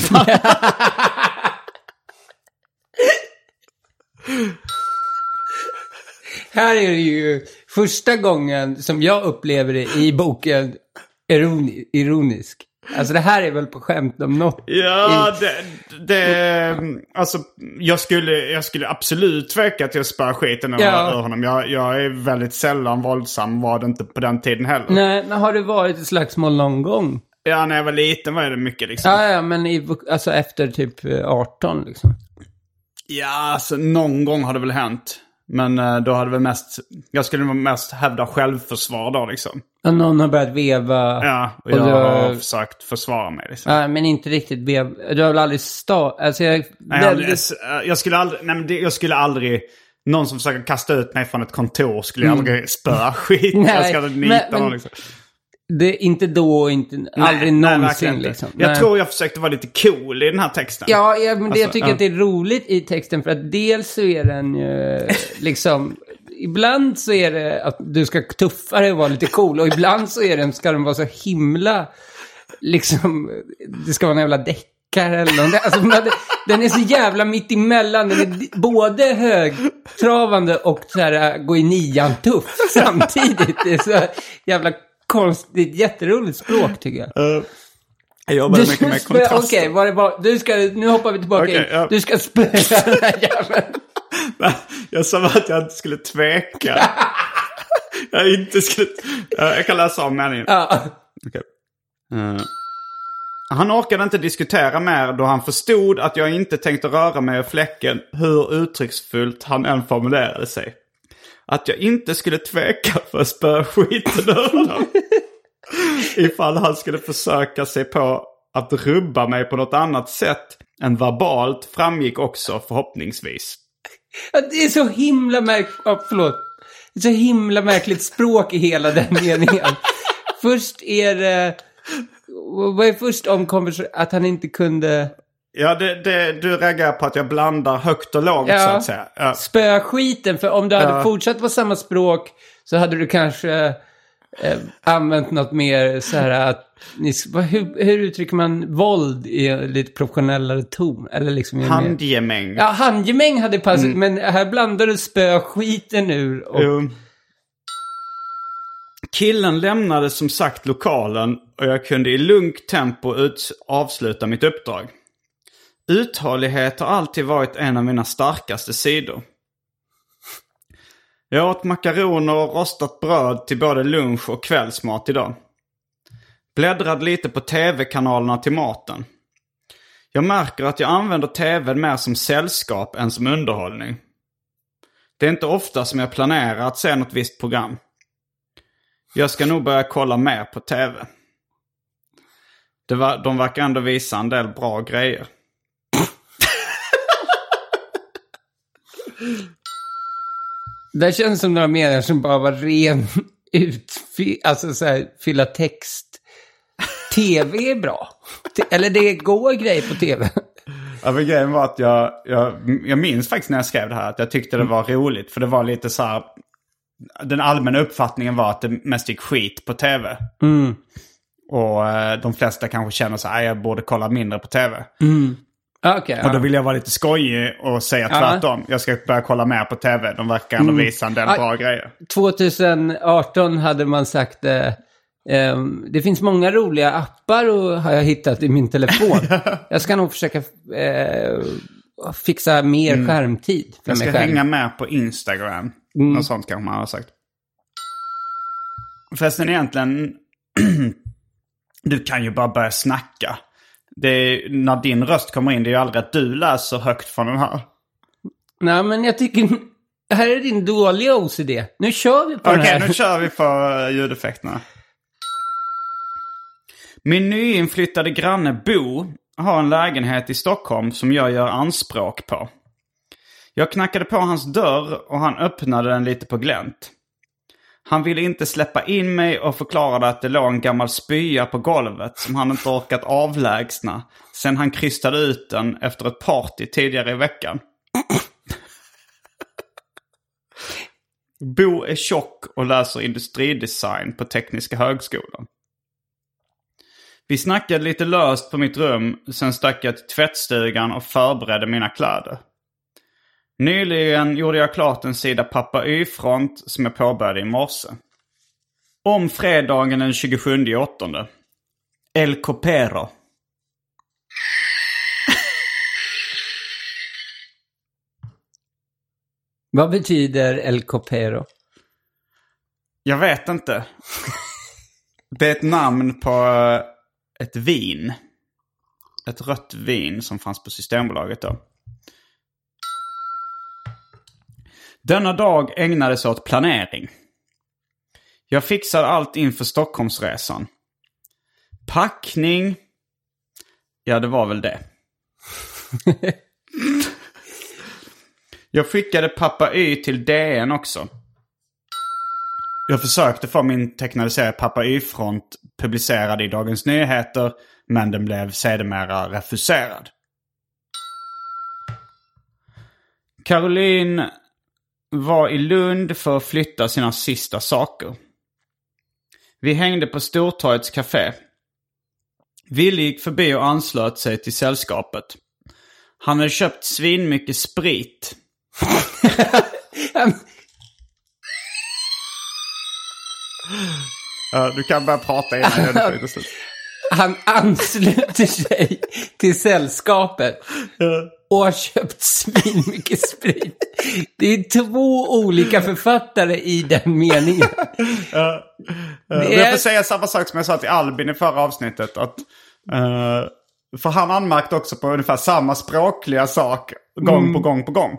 Här är det ju första gången som jag upplever det i boken ironisk. Alltså det här är väl på skämt om något. Ja, det, det, alltså jag skulle, jag skulle absolut tveka att jag spär skiten ur ja. honom. Jag, jag är väldigt sällan våldsam, var det inte på den tiden heller. Nej, men har det varit ett slagsmål någon gång? Ja, när jag var liten var det mycket liksom. Ja, ja, men i, alltså efter typ 18 liksom. Ja, alltså någon gång har det väl hänt. Men eh, då hade väl mest, jag skulle mest hävda självförsvar då liksom. Och någon har börjat veva. Ja, och, och jag har... har försökt försvara mig liksom. Ja, men inte riktigt veva. Du har väl aldrig stå... Alltså jag... Nej, jag, jag, skulle aldrig, nej men det, jag skulle aldrig... Någon som försöker kasta ut mig från ett kontor skulle jag mm. aldrig spöa skit. nej, jag ska aldrig nita men, någon liksom. Det är inte då inte, nej, aldrig nej, någonsin liksom. Jag tror jag försökte vara lite cool i den här texten. Ja, ja men alltså, jag tycker ja. att det är roligt i texten för att dels så är den ju liksom... ibland så är det att du ska tuffa dig och vara lite cool och ibland så är den, ska den vara så himla... Liksom, det ska vara en jävla deckare eller. Alltså, den är så jävla mitt emellan. Den är både högtravande och så här, gå i nian tuff samtidigt. Det är så jävla konstigt, jätteroligt språk tycker jag. Uh, jag jobbar mycket med kontraster. Okej, okay, var det bara, du ska, nu hoppar vi tillbaka okay, in. Ja. Du ska spöa den här jäveln. jag sa att jag inte skulle tveka. jag inte skulle... Jag kan läsa om meningen. Ja. Okay. Uh. Eh, han orkade inte diskutera mer då han förstod att jag inte tänkte röra mig ur fläcken hur uttrycksfullt han än formulerade sig att jag inte skulle tveka för att spöa skiten ur honom. Ifall han skulle försöka sig på att rubba mig på något annat sätt än verbalt framgick också förhoppningsvis. Det är så himla märkligt, oh, förlåt. Det är så himla märkligt språk i hela den meningen. först är det, vad är först om att han inte kunde... Ja, det, det, du reagerar på att jag blandar högt och lågt ja. så att säga. Ja. Spöa skiten, för om du hade fortsatt på samma språk så hade du kanske eh, använt något mer så här att... Ni, hur, hur uttrycker man våld i lite professionellare ton? Eller liksom handgemäng. Ja, handgemäng hade passat, mm. men här blandar du spöa skiten ur och... Jo. Killen lämnade som sagt lokalen och jag kunde i lugnt tempo ut avsluta mitt uppdrag. Uthållighet har alltid varit en av mina starkaste sidor. Jag åt makaroner och rostat bröd till både lunch och kvällsmat idag. Bläddrade lite på tv-kanalerna till maten. Jag märker att jag använder TVn mer som sällskap än som underhållning. Det är inte ofta som jag planerar att se något visst program. Jag ska nog börja kolla mer på tv. Det var, de verkar ändå visa en del bra grejer. Det känns som några meningar som bara var ren ut, alltså så här, fylla text. Tv är bra. Eller det går grejer på tv. Ja, men grejen var att jag, jag, jag minns faktiskt när jag skrev det här att jag tyckte det var roligt. För det var lite så här, den allmänna uppfattningen var att det mest gick skit på tv. Mm. Och eh, de flesta kanske känner så här, jag borde kolla mindre på tv. Ah, Okej, Och då vill jag vara lite skojig och säga Ja. tvärtom. Jag ska börja kolla mer på tv. De verkar ändå visa en del Aj. bra grejer. 2018 hade man sagt eh, ehm, det finns många roliga appar och har jag hittat i min telefon. jag ska nog försöka eh, fixa mer skärmtid för Mm. Jag ska själv. hänga med på Instagram. Mm. Något sånt kanske man har sagt. Förresten egentligen, du kan ju bara börja snacka. Det är, när din röst kommer in, det är ju aldrig att du läser högt från den här. Nej, men jag tycker... Här är din dåliga OCD. Nu kör vi på den Okej, här. nu kör vi på eh, ljudeffekterna. Min nyinflyttade granne Bo har en lägenhet i Stockholm som jag gör anspråk på. Jag knackade på hans dörr och han öppnade den lite på glänt. Han ville inte släppa in mig och förklarade att det låg en gammal spya på golvet som han inte orkat avlägsna sen han krystade ut den efter ett party tidigare i veckan. Bo är tjock och läser industridesign på Tekniska högskolan. Vi snackade lite löst på mitt rum, sen stack jag till tvättstugan och förberedde mina kläder. Nyligen gjorde jag klart en sida Pappa Y-front som jag påbörjade i morse. Om fredagen den 27 åttonde. El Copero. Vad betyder El Copero? Jag vet inte. Det är ett namn på eh, ett vin. Ett rött vin som fanns på Systembolaget då. Denna dag ägnades åt planering. Jag fixade allt inför Stockholmsresan. Packning. Ja, det var väl det. Jag skickade pappa Y till DN också. Jag försökte få min tecknade serie Pappa Y-front publicerad i Dagens Nyheter, men den blev sedermera refuserad. Caroline var i Lund för att flytta sina sista saker. Vi hängde på Stortorgets café. Ville gick förbi och anslöt sig till sällskapet. Han hade köpt svinmycket sprit. Ja, du kan börja prata innan jag är slut. Han ansluter sig till sällskapet och har köpt svinmycket sprit. Det är två olika författare i den meningen. Men Det Jag är- får säga samma sak som jag sa till Albin i förra avsnittet. Att, eh, för han anmärkte också på ungefär samma språkliga sak gång på gång på gång.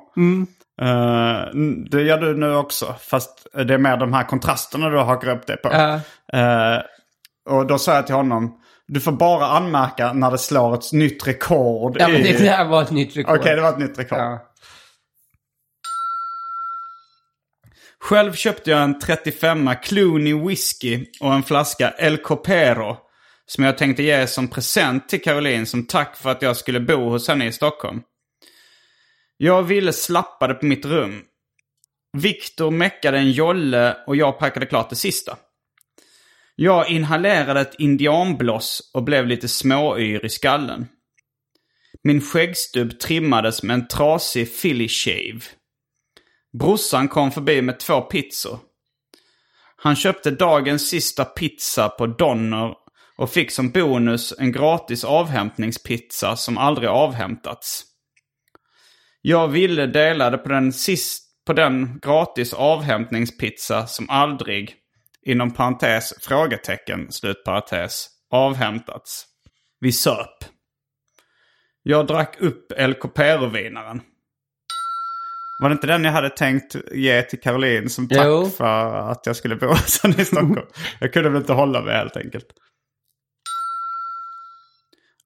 Eh, det gör du nu också. Fast det är mer de här kontrasterna du hakar upp det på. Ja. Eh, och då sa jag till honom. Du får bara anmärka när det slår ett nytt rekord. Ja, men det där var ett nytt rekord. Okej, det var ett nytt rekord. Ja. Själv köpte jag en 35 Clooney whisky och en flaska El Copero. Som jag tänkte ge som present till Caroline som tack för att jag skulle bo hos henne i Stockholm. Jag ville slappa det på mitt rum. Viktor meckade en jolle och jag packade klart det sista. Jag inhalerade ett indianbloss och blev lite småyr i skallen. Min skäggstubb trimmades med en trasig Philly shave. Brorsan kom förbi med två pizzor. Han köpte dagens sista pizza på Donner och fick som bonus en gratis avhämtningspizza som aldrig avhämtats. Jag ville delade på den, sist, på den gratis avhämtningspizza som aldrig, inom parentes, frågetecken, slutparentes, avhämtats. Vi söp. Jag drack upp El Copero-vinaren. Var det inte den jag hade tänkt ge till Caroline som tack Jo. för att jag skulle bo i Stockholm? jag kunde väl inte hålla mig helt enkelt.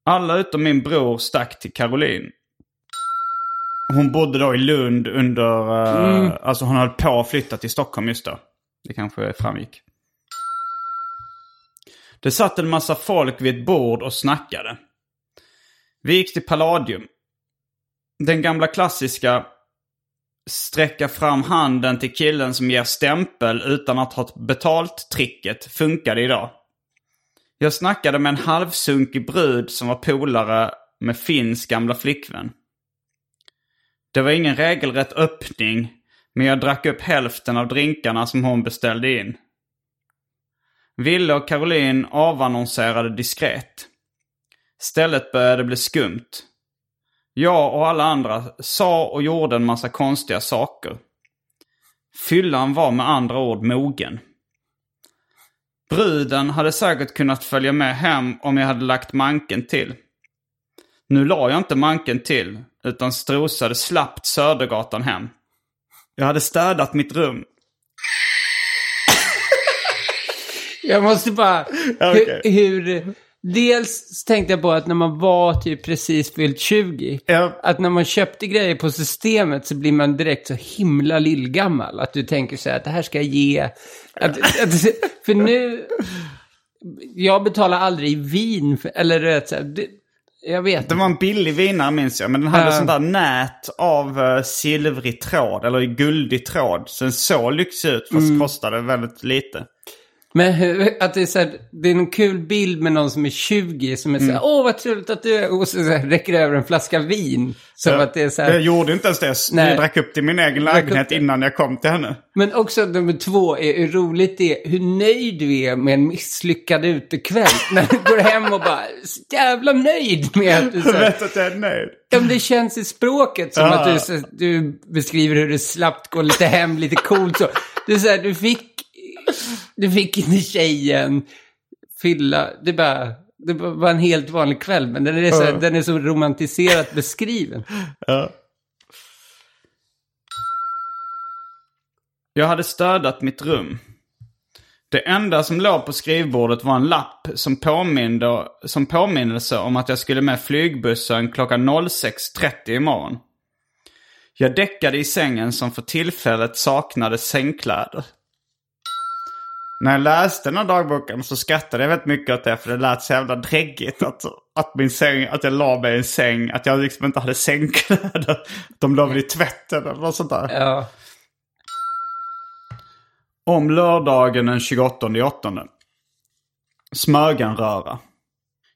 Alla utom min bror stack till Caroline. Hon bodde då i Lund under... eh, Alltså hon höll på att flytta till Stockholm just då. Det kanske framgick. Det satt en massa folk vid ett bord och snackade. Vi gick till Palladium. Den gamla klassiska sträcka fram handen till killen som ger stämpel utan att ha betalt tricket funkade idag. Jag snackade med en halvsunkig brud som var polare med Finns gamla flickvän. Det var ingen regelrätt öppning, men jag drack upp hälften av drinkarna som hon beställde in. Ville och Caroline avannonserade diskret. Stället började bli skumt. Jag och alla andra sa och gjorde en massa konstiga saker. Fyllan var med andra ord mogen. Bruden hade säkert kunnat följa med hem om jag hade lagt manken till. Nu la jag inte manken till, utan strosade slappt Södergatan hem. Jag hade städat mitt rum. Jag måste bara... Okej. hur, hur... Dels tänkte jag på att när man var typ precis fyllt 20, Ja. att när man köpte grejer på systemet så blir man direkt så himla lillgammal. Att du tänker så här, att det här ska jag ge. Att, att, för nu, jag betalar aldrig vin, för, eller rätt så här, det, jag vet Det var en billig vinare minns jag, men den hade Ja. sånt där nät av uh, silvrig tråd, eller guldig tråd. Så den såg lyxig ut, fast Mm. kostade väldigt lite. Men att det är så här, det är en kul bild med någon som är 20 som är så här, åh vad trevligt att du är, och så, så här, räcker över en flaska vin. Som att det är så här, Jag gjorde inte ens det. Nej. Jag drack upp till min egen lägenhet innan jag kom till henne. Men också nummer två är hur roligt det är, hur nöjd du är med en misslyckad utekväll. När du går hem och bara, så jävla nöjd med att du så Jag här, vet att jag är nöjd. Ja, men det känns i språket som Ja. att du, så- du beskriver hur du slappt går lite hem, lite coolt så. Du, så här, du fick, du fick inte tjejen fylla, det bara, det var en helt vanlig kväll, men den är så, Ja. den är så romantiserat beskriven. Ja. Jag hade städat mitt rum. Det enda som låg på skrivbordet var en lapp som, påminde, som påminnelse om att jag skulle med flygbussen klockan 06.30 imorgon. Jag däckade i sängen som för tillfället saknade sängkläder. När jag läste den här dagboken så skrattade jag väldigt mycket åt det för det lät så jävla dräggigt att, att, min säng, att jag la mig i en säng, att jag liksom inte hade sängkläder. De låg väl i tvätten eller något sånt där. Ja. Om lördagen den 28 åttonde. Smögenröra.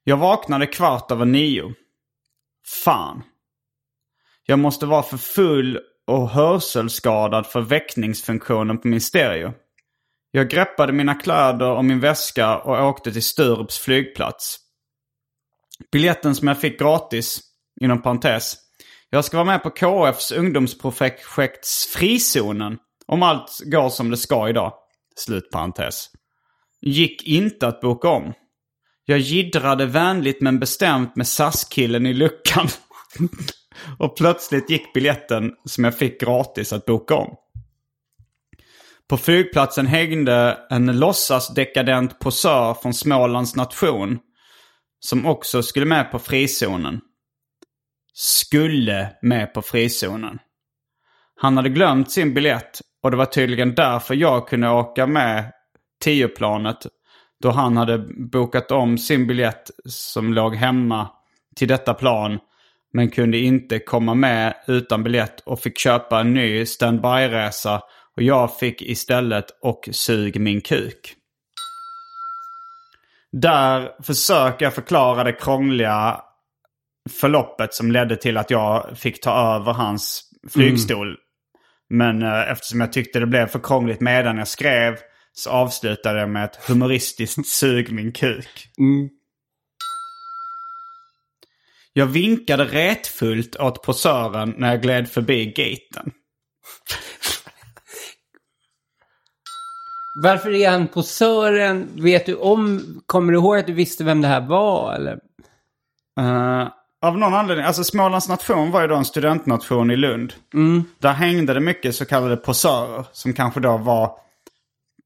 Jag vaknade kvart över nio. Fan. Jag måste vara för full och hörselskadad för väckningsfunktionen på min stereo. Jag greppade mina kläder och min väska och åkte till Sturups flygplats. Biljetten som jag fick gratis, inom parentes. Jag ska vara med på KFs ungdomsprojekts Frizonen. Om allt går som det ska idag. Slut parentes. Gick inte att boka om. Jag giddrade vänligt men bestämt med SAS-killen i luckan. och plötsligt gick biljetten som jag fick gratis att boka om. På flygplatsen hängde en låtsasdekadent posör från Smålands nation. Som också skulle med på frizonen. Skulle med på frizonen. Han hade glömt sin biljett och det var tydligen därför jag kunde åka med tioplanet. Då han hade bokat om sin biljett som låg hemma till detta plan. Men kunde inte komma med utan biljett och fick köpa en ny standby-resa. Och jag fick istället och sug min kuk. Där försöker jag förklara det krångliga förloppet som ledde till att jag fick ta över hans flygstol. Men eh, eftersom jag tyckte det blev för krångligt medan jag skrev så avslutade jag med ett humoristiskt sug min kuk. Jag vinkade retfullt åt posören när jag gled förbi gaten. Varför är han posören? Vet du om, kommer du ihåg att du visste vem det här var eller? Eh, av någon anledning, alltså Smålands nation var ju då en studentnation i Lund. Där hängde det mycket så kallade posörer som kanske då var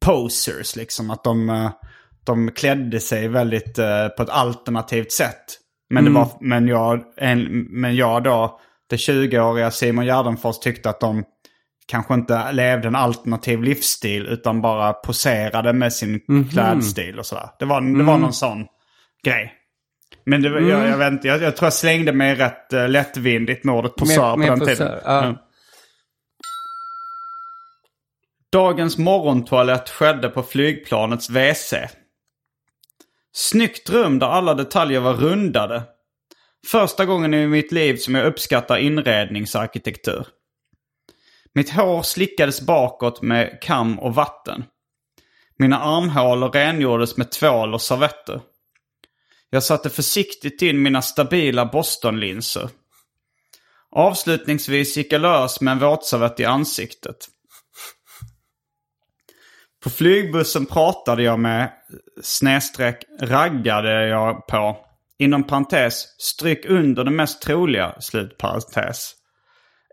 posers liksom. Att de, eh, de klädde sig väldigt eh, på ett alternativt sätt. Men, det var, men, jag, en, men jag då, det 20-åriga Simon Gärdenfors tyckte att de kanske inte levde en alternativ livsstil utan bara poserade med sin klädstil och sådär. Det var, det var någon sån grej. Men det, var- jag, jag, vet inte, jag, jag tror jag slängde mig rätt uh, lättvindigt med ordet posör på med den posör, tiden. ja. Ja. Dagens morgontoalett skedde på flygplanets WC. Snyggt rum där alla detaljer var rundade. Första gången i mitt liv som jag uppskattar inredningsarkitektur. Mitt hår slickades bakåt med kam och vatten. Mina armhålor rengjordes med tvål och servetter. Jag satte försiktigt in mina stabila Bostonlinser. Avslutningsvis gick jag lös med en våtservett i ansiktet. På flygbussen pratade jag med, snedstreck raggade jag på, inom parentes, stryk under det mest troliga, slutparentes.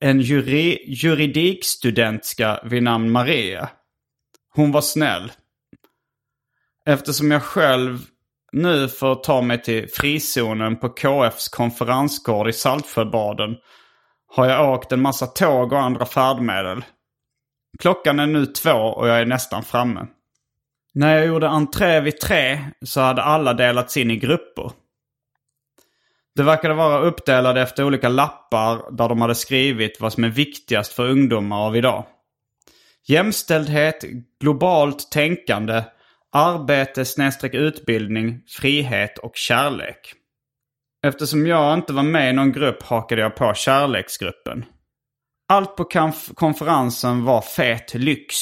En juri, juridikstudentska vid namn Maria. Hon var snäll. Eftersom jag själv nu får ta mig till frizonen på KFs konferensgård i Saltsjöbaden har jag åkt en massa tåg och andra färdmedel. Klockan är nu två och jag är nästan framme. När jag gjorde entré vid tre så hade alla delats in i grupper. Det verkade vara uppdelade efter olika lappar där de hade skrivit vad som är viktigast för ungdomar av idag. Jämställdhet, globalt tänkande, arbete snedstreck utbildning, frihet och kärlek. Eftersom jag inte var med i någon grupp hakade jag på kärleksgruppen. Allt på konf konferensen var fet lyx.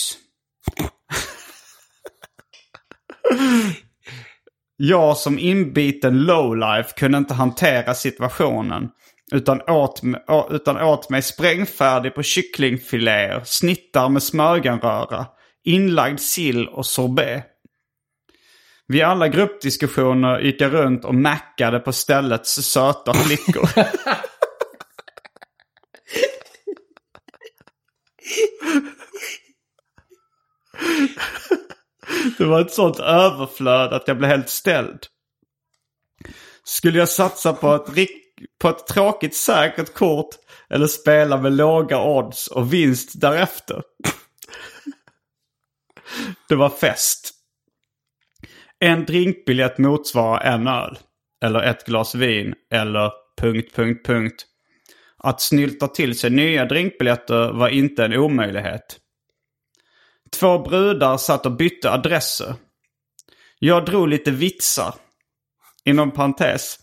jag som inbiten lowlife kunde inte hantera situationen. Utan åt, utan åt mig sprängfärdig på kycklingfiléer, snittar med smörgenröra, inlagd sill och sorbet. Vid alla gruppdiskussioner gick jag runt och mackade på ställets söta flickor. Det var ett sånt överflöd att jag blev helt ställd. Skulle jag satsa på ett, på ett tråkigt säkert kort eller spela med låga odds och vinst därefter? Det var fest. En drinkbiljett motsvarar en öl. Eller ett glas vin. Eller punkt, punkt, punkt. Att snylta till sig nya drinkbiljetter var inte en omöjlighet. Två brudar satt och bytte adresser. Jag drog lite vitsar. Inom parentes.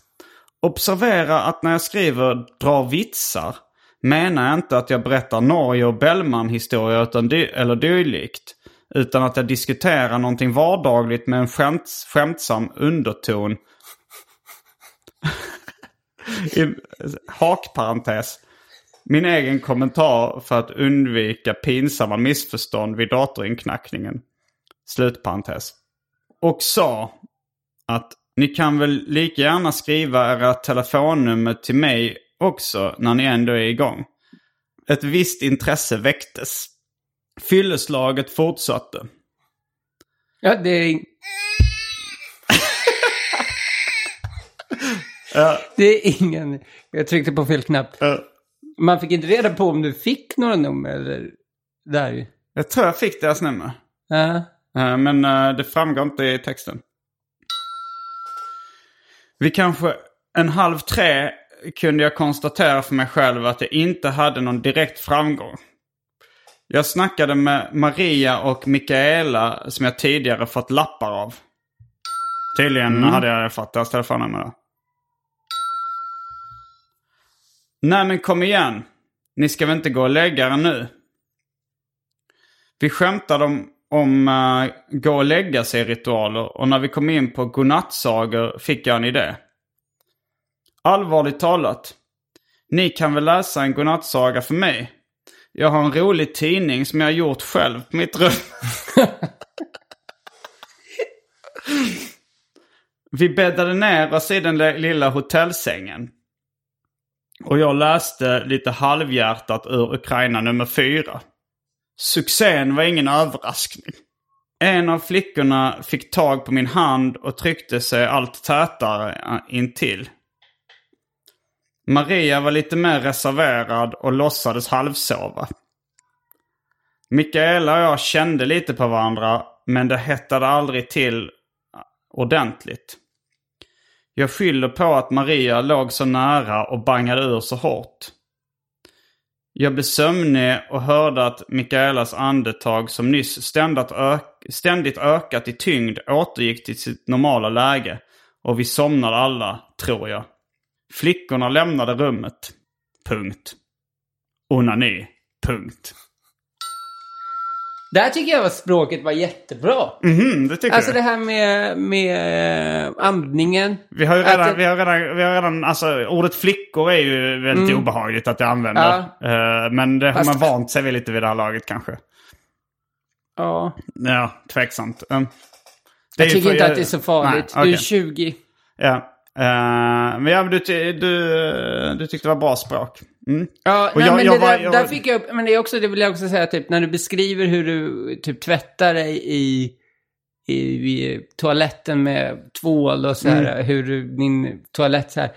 Observera att när jag skriver dra vitsar menar jag inte att jag berättar Norge och Bellman-historier eller dylikt. Utan att jag diskuterar någonting vardagligt med en skämt, skämtsam underton. I hakparentes. Min egen kommentar för att undvika pinsamma missförstånd vid datorinкnackningen. Slutparentes. Och sa att ni kan väl lika gärna skriva era telefonnummer till mig också när ni ändå är igång. Ett visst intresse väcktes. Fylleslaget fortsatte. Ja, det är... ja. Det är ingen... Jag tryckte på fel knapp. Ja. Man fick inte reda på om du fick några nummer eller... Där Jag tror jag fick deras nummer. Ja. Uh, men uh, det framgår inte i texten. Vi kanske en halv tre kunde jag konstatera för mig själv att jag inte hade någon direkt framgång. Jag snackade med Maria och Mikaela som jag tidigare fått lappar av. Tydligen mm. hade jag fått deras telefonnummer då. Nej men kom igen. Ni ska väl inte gå och lägga er nu? Vi skämtade om, om uh, gå och lägga sig-ritualer och när vi kom in på godnattsagor fick jag en idé. Allvarligt talat. Ni kan väl läsa en godnattsaga för mig? Jag har en rolig tidning som jag har gjort själv på mitt rum. Vi bäddade ner oss i den lilla hotellsängen. Och jag läste lite halvhjärtat ur Ukraina nummer fyra. Succén var ingen överraskning. En av flickorna fick tag på min hand och tryckte sig allt tätare intill. Maria var lite mer reserverad och låtsades halvsova. Mikaela och jag kände lite på varandra men det hettade aldrig till ordentligt. Jag skyller på att Maria låg så nära och bangade ur så hårt. Jag blev sömnig och hörde att Mikaelas andetag som nyss ständigt, ök ständigt ökat i tyngd återgick till sitt normala läge. Och vi somnade alla, tror jag. Flickorna lämnade rummet. Punkt. Onani. Punkt. Där tycker jag att språket var jättebra. Mhm, det tycker Alltså du? det här med, med eh, andningen. Vi har ju Att redan, det- vi har redan, vi har redan alltså ordet flickor är ju väldigt obehagligt att jag använder. Eh, men det har Fast- man vant sig vid lite vid det här laget kanske. Ja, Ja, tveksamt. Um, jag tycker för- inte att det är så farligt. Nej, Du är okej. 20. Ja. Eh, men ja, du, du, du tyckte det var bra språk. Mm. Ja, Och nej, jag- men jag det där, jag där var- fick jag upp, men det är också, det vill jag också säga, typ när du beskriver hur du typ tvättar dig i, i, i toaletten med tvål och så här, Mm. hur du, din toalett så här.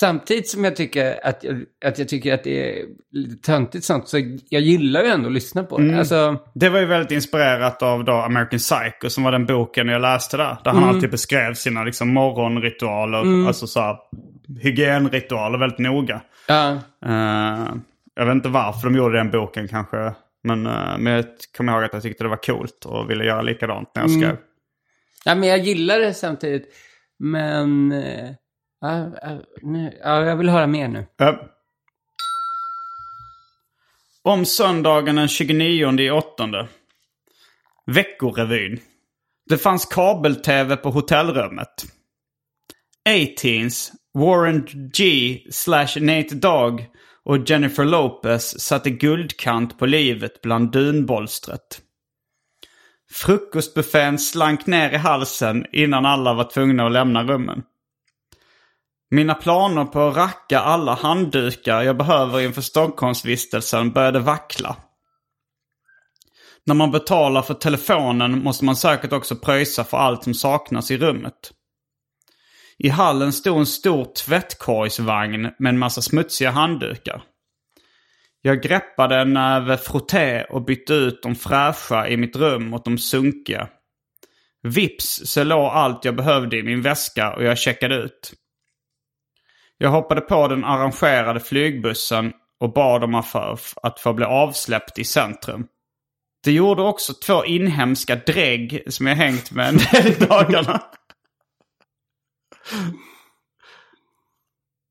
Samtidigt som jag tycker att, att jag tycker att det är lite töntigt sånt, så jag gillar ju ändå att lyssna på det. Mm. Alltså, Det var ju väldigt inspirerat av då American Psycho som var den boken jag läste där. Där han alltid beskrev sina liksom, morgonritualer, alltså så här, hygienritualer väldigt noga. ja. Eh, jag vet inte varför de gjorde den boken kanske. Men, uh, men jag kommer ihåg att jag tyckte det var coolt och ville göra likadant när jag skrev. ja, men jag gillar det samtidigt. Men, ja, ja, nu, ja, jag vill höra mer nu. Om söndagen den 29 i åttonde. Veckorevyn. Det fanns kabel-tv på hotellrummet. A-Teens, Warren G slash Nate Dogg och Jennifer Lopez satte guldkant på livet bland dunbolstret. Frukostbuffén slank ner i halsen innan alla var tvungna att lämna rummen. Mina planer på att racka alla handdukar jag behöver inför Stockholmsvistelsen började vackla. När man betalar för telefonen måste man säkert också pröjsa för allt som saknas i rummet. I hallen stod en stor tvättkorgsvagn med en massa smutsiga handdukar. Jag greppade en näve frotté och bytte ut de fräscha i mitt rum mot de sunkiga. Vips så låg allt jag behövde i min väska och jag checkade ut. Jag hoppade på den arrangerade flygbussen och bad om att få, bli avsläppt i centrum. Det gjorde också två inhemska drägg som jag hängt med en del dagarna.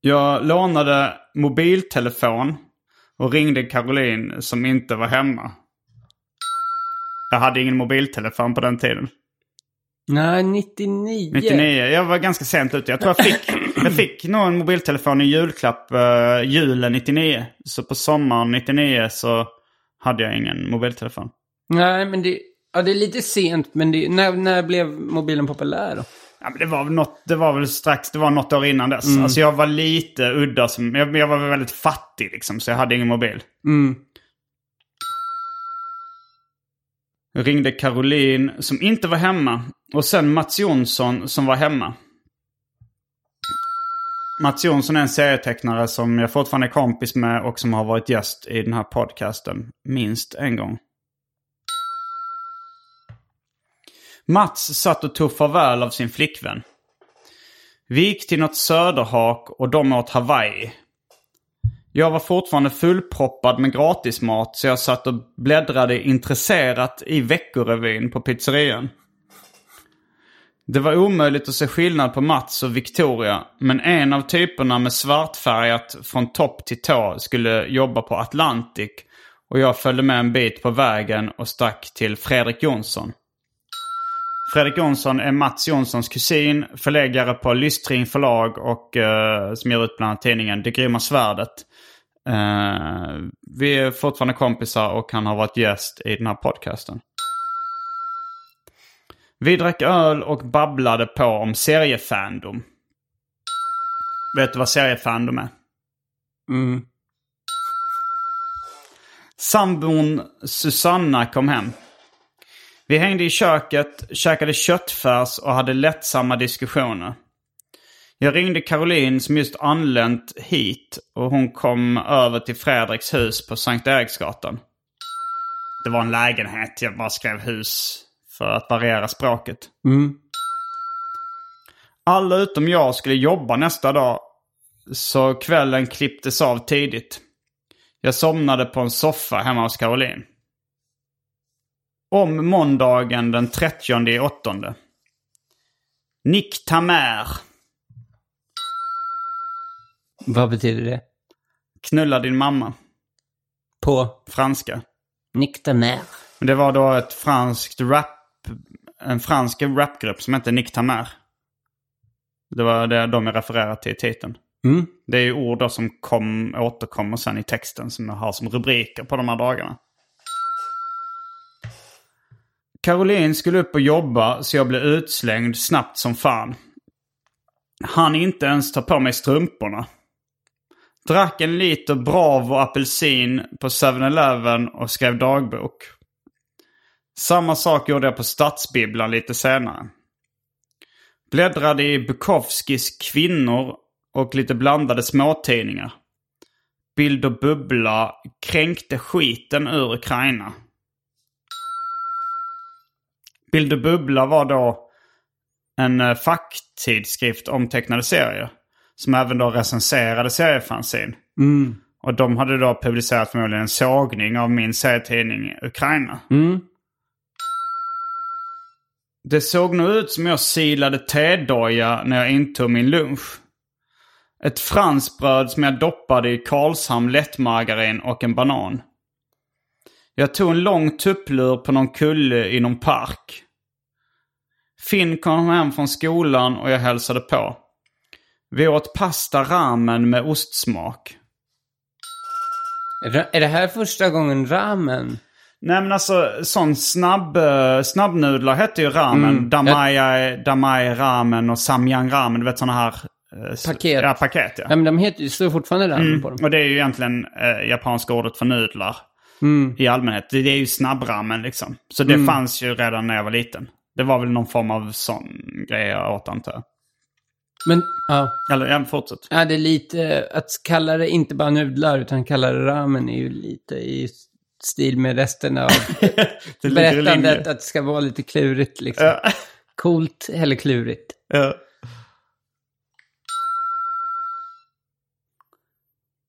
Jag lånade mobiltelefon och ringde Caroline som inte var hemma. Jag hade ingen mobiltelefon på den tiden. Nej, 99. 99. Jag var ganska sent ute. Jag tror jag fick, jag fick nog en mobiltelefon i julklapp uh, julen 99. Så på sommaren 99 så hade jag ingen mobiltelefon. Nej, men det, ja, det är lite sent, men det, när, när blev mobilen populär då? Ja, men det, var något, det var väl strax, det var något år innan dess. Alltså jag var lite udda. Som, jag, jag var väl väldigt fattig liksom, så jag hade ingen mobil. Mm. Jag ringde Caroline som inte var hemma. Och sen Mats Jonsson som var hemma. Mats Jonsson är en serietecknare som jag fortfarande är kompis med och som har varit gäst i den här podcasten minst en gång. Mats satt och tog farväl av sin flickvän. Vi gick till något söderhak och de åt Hawaii. Jag var fortfarande fullproppad med gratismat så jag satt och bläddrade intresserat i Veckorevyn på pizzerian. Det var omöjligt att se skillnad på Mats och Victoria, men en av typerna med svartfärgat från topp till tå skulle jobba på Atlantic och jag följde med en bit på vägen och stack till Fredrik Jonsson. Fredrik Jonsson är Mats Jonssons kusin, förläggare på Lystring förlag och eh, som ger ut bland annat tidningen Det grymma svärdet. Eh, vi är fortfarande kompisar och han har varit gäst i den här podcasten. Vi drack öl och babblade på om seriefandom. Vet du vad seriefandom är? Mm. Sambon Susanna kom hem. Vi hängde i köket, käkade köttfärs och hade lättsamma diskussioner. Jag ringde Caroline som just anlänt hit och hon kom över till Fredriks hus på Sankt Eriksgatan. Det var en lägenhet, jag bara skrev hus för att variera språket. Mm. Alla utom jag skulle jobba nästa dag, så kvällen klipptes av tidigt. Jag somnade på en soffa hemma hos Caroline. Om måndagen den 30 i åttonde. Nick Tamer. Vad betyder det? Knulla din mamma. På Franska. Nick de Mer. Men Det var då ett franskt rap... En fransk rapgrupp som hette Nick Tamer. Det var det de jag refererade till i titeln. Mm. Det är ju ord som kom, återkommer sen i texten som jag har som rubriker på de här dagarna. Caroline skulle upp och jobba så jag blev utslängd snabbt som fan. Han inte ens ta på mig strumporna. Drack en liter Bravo apelsin på 7-Eleven och skrev dagbok. Samma sak gjorde jag på Stadsbibblan lite senare. Bläddrade i Bukowskis Kvinnor och lite blandade småtidningar. Bild och Bubbla kränkte skiten ur Ukraina. Bild och Bubbla var då en eh, facktidskrift om tecknade serier. Som även då recenserade seriefanzin. Och de hade då publicerat förmodligen en sågning av min serietidning Ukraina. Mm. Det såg nog ut som jag silade tedoja när jag intog min lunch. Ett franskbröd som jag doppade i Karlshamn lättmargarin och en banan. Jag tog en lång tupplur på någon kulle i någon park. Finn kom hem från skolan och jag hälsade på. Vi åt pasta ramen med ostsmak. Ra- Är det här första gången ramen? Nej men alltså sån snabb, eh, snabbnudlar hette ju ramen. Mm. Damai, damai ramen och samyang ramen. Du vet såna här... eh, Paket. Ja, paket ja. Ja, men de heter ju, står fortfarande ramen på dem. Och det är ju egentligen eh, japanska ordet för nudlar. Mm. I allmänhet. Det, det är ju snabbramen liksom. Så det fanns ju redan när jag var liten. Det var väl någon form av sån grej jag åt antar jag. Men, ja. Eller ja, fortsätt. Ja, det är lite, att kalla det inte bara nudlar utan kalla det ramen är ju lite i stil med resten av berättandet att det ska vara lite klurigt liksom. Ja. Coolt eller klurigt. Ja.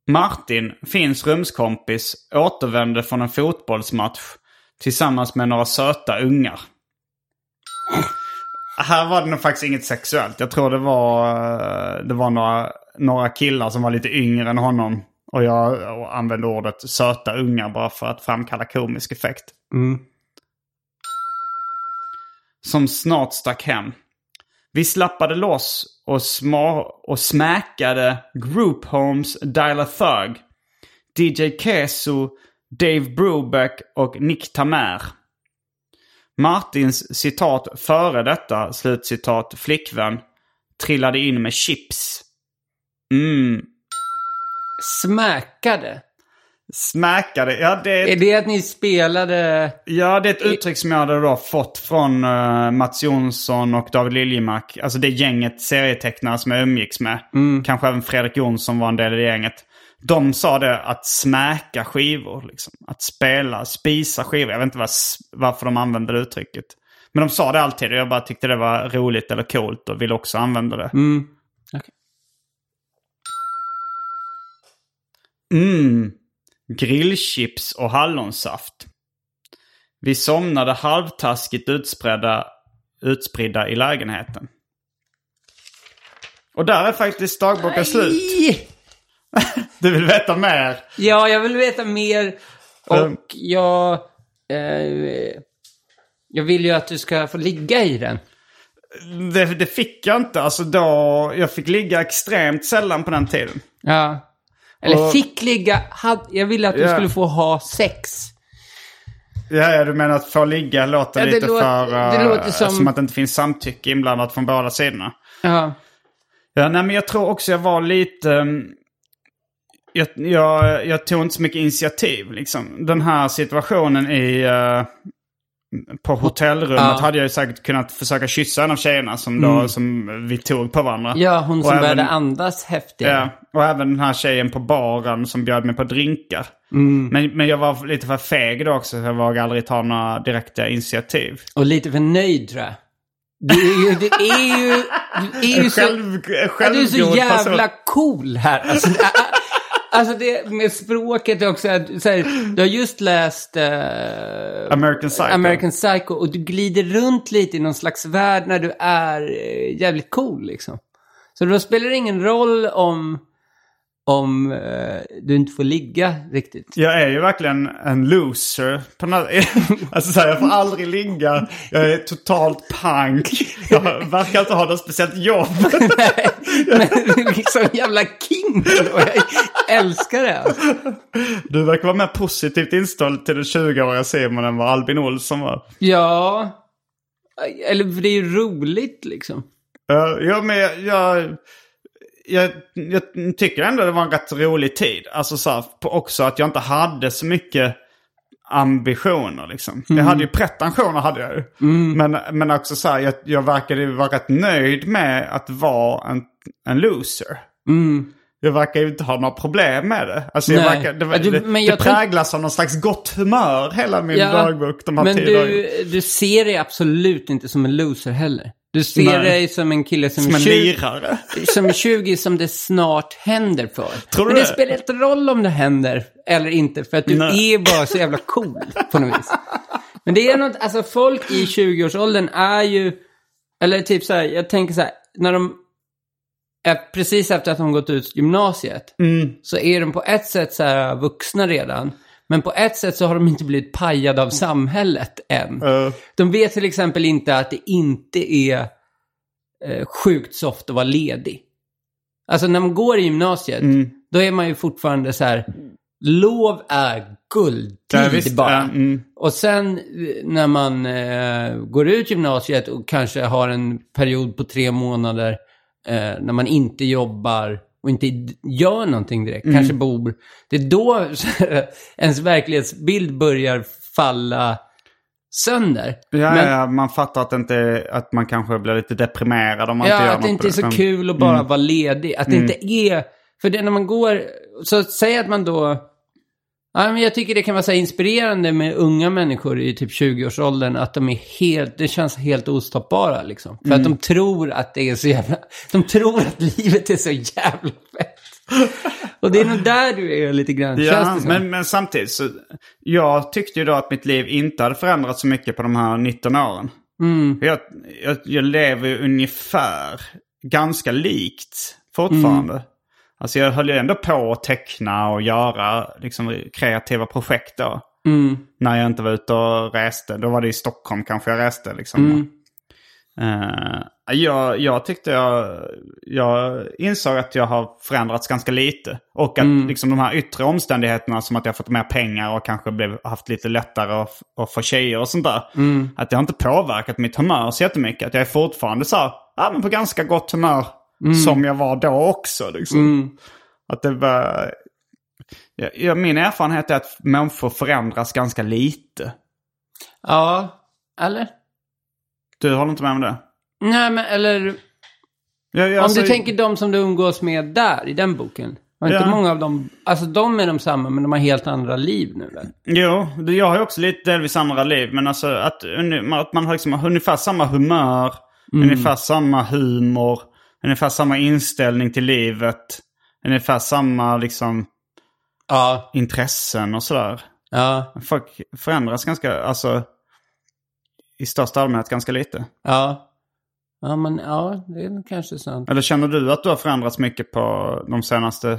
Martin, Finns rumskompis, återvände från en fotbollsmatch tillsammans med några söta ungar. Här var det nog faktiskt inget sexuellt. Jag tror det var, eh, det var några, några killar som var lite yngre än honom. Och jag använde ordet söta ungar bara för att framkalla komisk effekt. Mm. som snart stack hem. Vi slappade loss och, sma och smäkade Group Homes Dial a Thug, DJ Keso, Dave Brubeck och Nick Tamer. Martins citat före detta, slutcitat, flickvän trillade in med chips. Mm, Smäkade smäkade. Ja, det är det att ni spelade... Ja, det är ett uttryck som jag hade då fått från eh, Mats Jonsson och David Liljemark. Alltså det gänget serietecknare som jag umgicks med. Kanske även Fredrik Jonsson var en del i det gänget. De sa det att smäka skivor. Liksom. Att spela, spisa skivor. Jag vet inte vad, varför de använde det uttrycket. Men de sa det alltid och jag bara tyckte det var roligt eller coolt och ville också använda det. Mm. Okej. Mm. Grillchips och hallonsaft. Vi somnade halvtaskigt utspridda, utspridda i lägenheten. Och där är faktiskt dagboken slut. Du vill veta mer? Ja, jag vill veta mer. Och Um. jag... Eh, jag vill ju att du ska få ligga i den. Det, det fick jag inte. Alltså då, jag fick ligga extremt sällan på den tiden. Ja. Eller Och- fick ligga... Had, jag ville att du Ja. skulle få ha sex. Ja, ja, du menar att få ligga låter Ja, lite låter- för... det eh, låter som- Som att det inte finns samtycke inblandat från båda sidorna. Ja. Ja, nej, men jag tror också jag var lite... ehm, jag, jag, jag tog inte så mycket initiativ. Liksom. Den här situationen i... eh, på hotellrummet Ja. hade jag ju säkert kunnat försöka kyssa en av tjejerna som, då, som vi tog på varandra. Ja, hon Och som även- började andas häftigare. Ja, och även den här tjejen på baren som bjöd mig på drinkar. Mm. Men, men jag var lite för feg då också, så jag vågade aldrig ta några direkta initiativ. Och lite för nöjd tror jag. Du är ju... Du är ju, du är ju så, Själv, ja, du är så jävla person. cool här. Alltså, alltså det med språket också. Att, så här, du har just läst... eh, American Psycho. American Psycho och du glider runt lite i någon slags värld när du är eh, jävligt cool liksom. Så då spelar det ingen roll om, om eh, du inte får ligga riktigt. Jag är ju verkligen en loser. Alltså så här, jag får aldrig ligga. Jag är totalt pank. Jag verkar inte ha något speciellt jobb. Men liksom jävla king. Och jag älskar det. Alltså. Du verkar vara mer positivt inställd till den 20-åriga Simon än vad Albin Olsson var. Ja, eller för det är ju roligt liksom. Uh, ja, men jag, jag, jag, jag tycker ändå det var en rätt rolig tid. Alltså så här, också att jag inte hade så mycket ambitioner liksom. Jag hade ju pretensioner hade jag ju. Men, men också så här, jag, jag verkade ju vara rätt nöjd med att vara en, en loser. Jag verkar ju inte ha några problem med det. Alltså jag verkar, det, Ja, du- det, det präglas av någon slags gott humör hela min dagbok de här men tio du, dagarna. du ser dig absolut inte som en loser heller. Du ser Nej. dig som en kille som, Som är en 20, lirare. som är 20 som det snart händer för. Tror du men det det? spelar inte roll om det händer eller inte, för att du Nej. är bara så jävla cool på något vis. Men det är något, alltså folk i 20-årsåldern är ju, eller typ så här, jag tänker så här, när de precis efter att de gått ut gymnasiet, Mm. så är de på ett sätt så här vuxna redan. Men på ett sätt så har de inte blivit pajade av samhället än. Eh, De vet till exempel inte att det inte är eh, sjukt soft att vara ledig. Alltså när man går i gymnasiet, Mm. då är man ju fortfarande så här, lov är guldtid Ja, visst, bara. ja, mm. Och sen eh, när man eh, går ut gymnasiet och kanske har en period på tre månader eh, när man inte jobbar och inte gör någonting direkt, Mm. kanske bor. Det är då ens verklighetsbild börjar falla sönder. Ja, Men- ja, man fattar att, inte, att man kanske blir lite deprimerad om man Ja, inte gör att det något inte är så kul att bara vara ledig. Att det inte är... För det när man går... Så säg att man då... Ja, men jag tycker det kan vara så inspirerande med unga människor i typ 20-årsåldern. Att de är helt... Det känns helt ostoppbara liksom. För att de tror att det är så jävla... De tror att livet är så jävla fett. Och det är nog där du är lite grann. Ja, men, men samtidigt så... Jag tyckte ju då att mitt liv inte hade förändrats så mycket på de här 19 åren. Mm. Jag, jag, jag lever ju ungefär ganska likt fortfarande. Mm. Alltså jag höll ju ändå på att teckna och göra liksom, kreativa projekt då. Mm. När jag inte var ute och reste. Då var det i Stockholm kanske jag reste liksom. Mm. Eh, jag, jag tyckte jag, jag insåg att jag har förändrats ganska lite. Och att Mm. liksom de här yttre omständigheterna som att jag fått mer pengar och kanske blev, haft lite lättare att, att få tjejer och sånt där. Mm. Att det har inte påverkat mitt humör så jättemycket. Att jag är fortfarande så här, ja men på ganska gott humör. Som jag var då också liksom. Mm. Att det var... Ja, min erfarenhet är att människor förändras ganska lite. Ja, eller? Du håller inte med om det? Nej, men eller... Ja, ja, Om alltså- du tänker de som du umgås med där, i den boken. Var inte Ja. många av dem, alltså de är de samma men de har helt andra liv nu väl? Jo, jag har ju också lite delvis andra liv. Men alltså att, att man har liksom ungefär samma humör, ungefär samma humor, ungefär samma inställning till livet. Ungefär samma liksom Ja. intressen och sådär. Ja, Folk förändras ganska, alltså i största allmänhet ganska lite. ja. Ja, men ja, det är kanske sant. Eller känner du att du har förändrats mycket på de senaste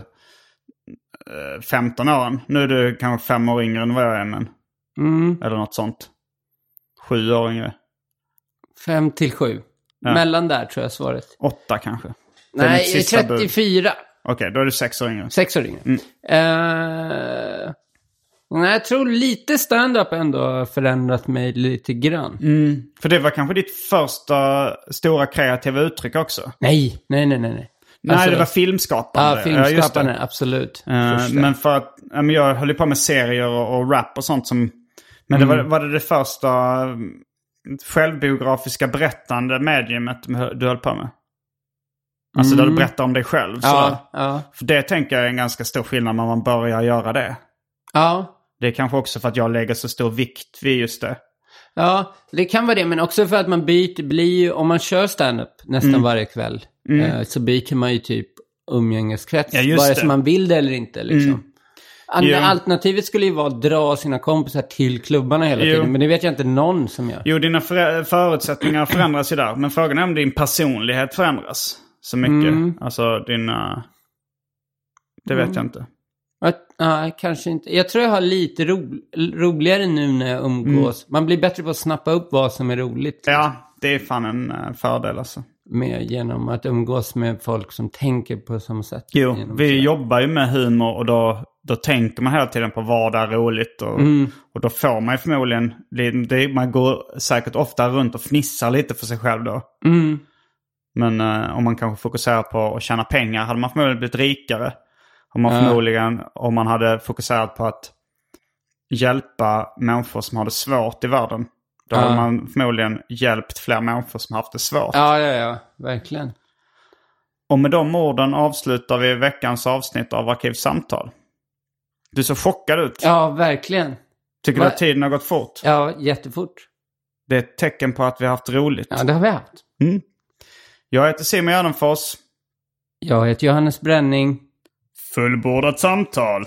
eh, 15 åren? Nu är du kanske fem år yngre än vad jag är, men, Mm. eller något sånt. Sju år yngre. Fem till sju. Ja. Mellan där tror jag svaret. Åtta kanske. Det Nej, mitt sista bud. 34. Okej, då är du sex år yngre. Sex år yngre. Mm. Eh, nej, jag tror lite stand-up ändå har förändrat mig lite grann. Mm. För det var kanske ditt första stora kreativa uttryck också? Nej, nej, nej, nej. nej. Nej, Alltså- det var filmskapande. Ja, filmskapande, absolut. Eh, Första. men för att, ja, jag höll ju på med serier och, och rap och sånt som... Men det var, Mm. var det det första mm, självbiografiska berättande mediumet du höll på med? Alltså där du berättar om dig själv. Så. Mm. ja, ja, För det tänker jag är en ganska stor skillnad när man börjar göra det. ja. Det är kanske också för att jag lägger så stor vikt vid just det. Ja, det kan vara det, men också för att man byter, blir ju, om man kör stand-up nästan Mm. varje kväll, eh, så byter man ju typ umgängeskrets, Ja, vare sig man vill det eller inte liksom. An- Jo. Alternativet skulle ju vara att dra sina kompisar till klubbarna hela Jo. tiden, men det vet jag inte någon som gör. Jo, dina för förutsättningar förändras ju där. Men frågan är om din personlighet förändras så mycket. Mm. Alltså dina... Det vet jag inte. Nej, kanske inte. Jag tror jag har lite ro, roligare nu när jag umgås. Man blir bättre på att snappa upp vad som är roligt. Ja, det är fan en eh, fördel alltså. Med, genom att umgås med folk som tänker på samma sätt. Jo, vi jobbar ju med humor och då, då tänker man hela tiden på vad är roligt. Och, och då får man ju förmodligen, det, det, man går säkert ofta runt och fnissar lite för sig själv då. Mm. Men eh, om man kanske fokuserar på att tjäna pengar hade man förmodligen blivit rikare. Om man Ja. förmodligen, om man hade fokuserat på att hjälpa människor som har det svårt i världen. Då hade man förmodligen hjälpt fler människor som haft det svårt. Ja, ja, ja. Verkligen. Och med de orden avslutar vi veckans avsnitt av Arkivsamtal. Du ser chockad ut. Ja, verkligen. Tycker du att tiden har gått fort? Ja, jättefort. Det är ett tecken på att vi har haft roligt. Ja, det har vi haft. Jag heter Simon Gärdenfors. Jag heter Johannes Bränning. Fullbordat samtal.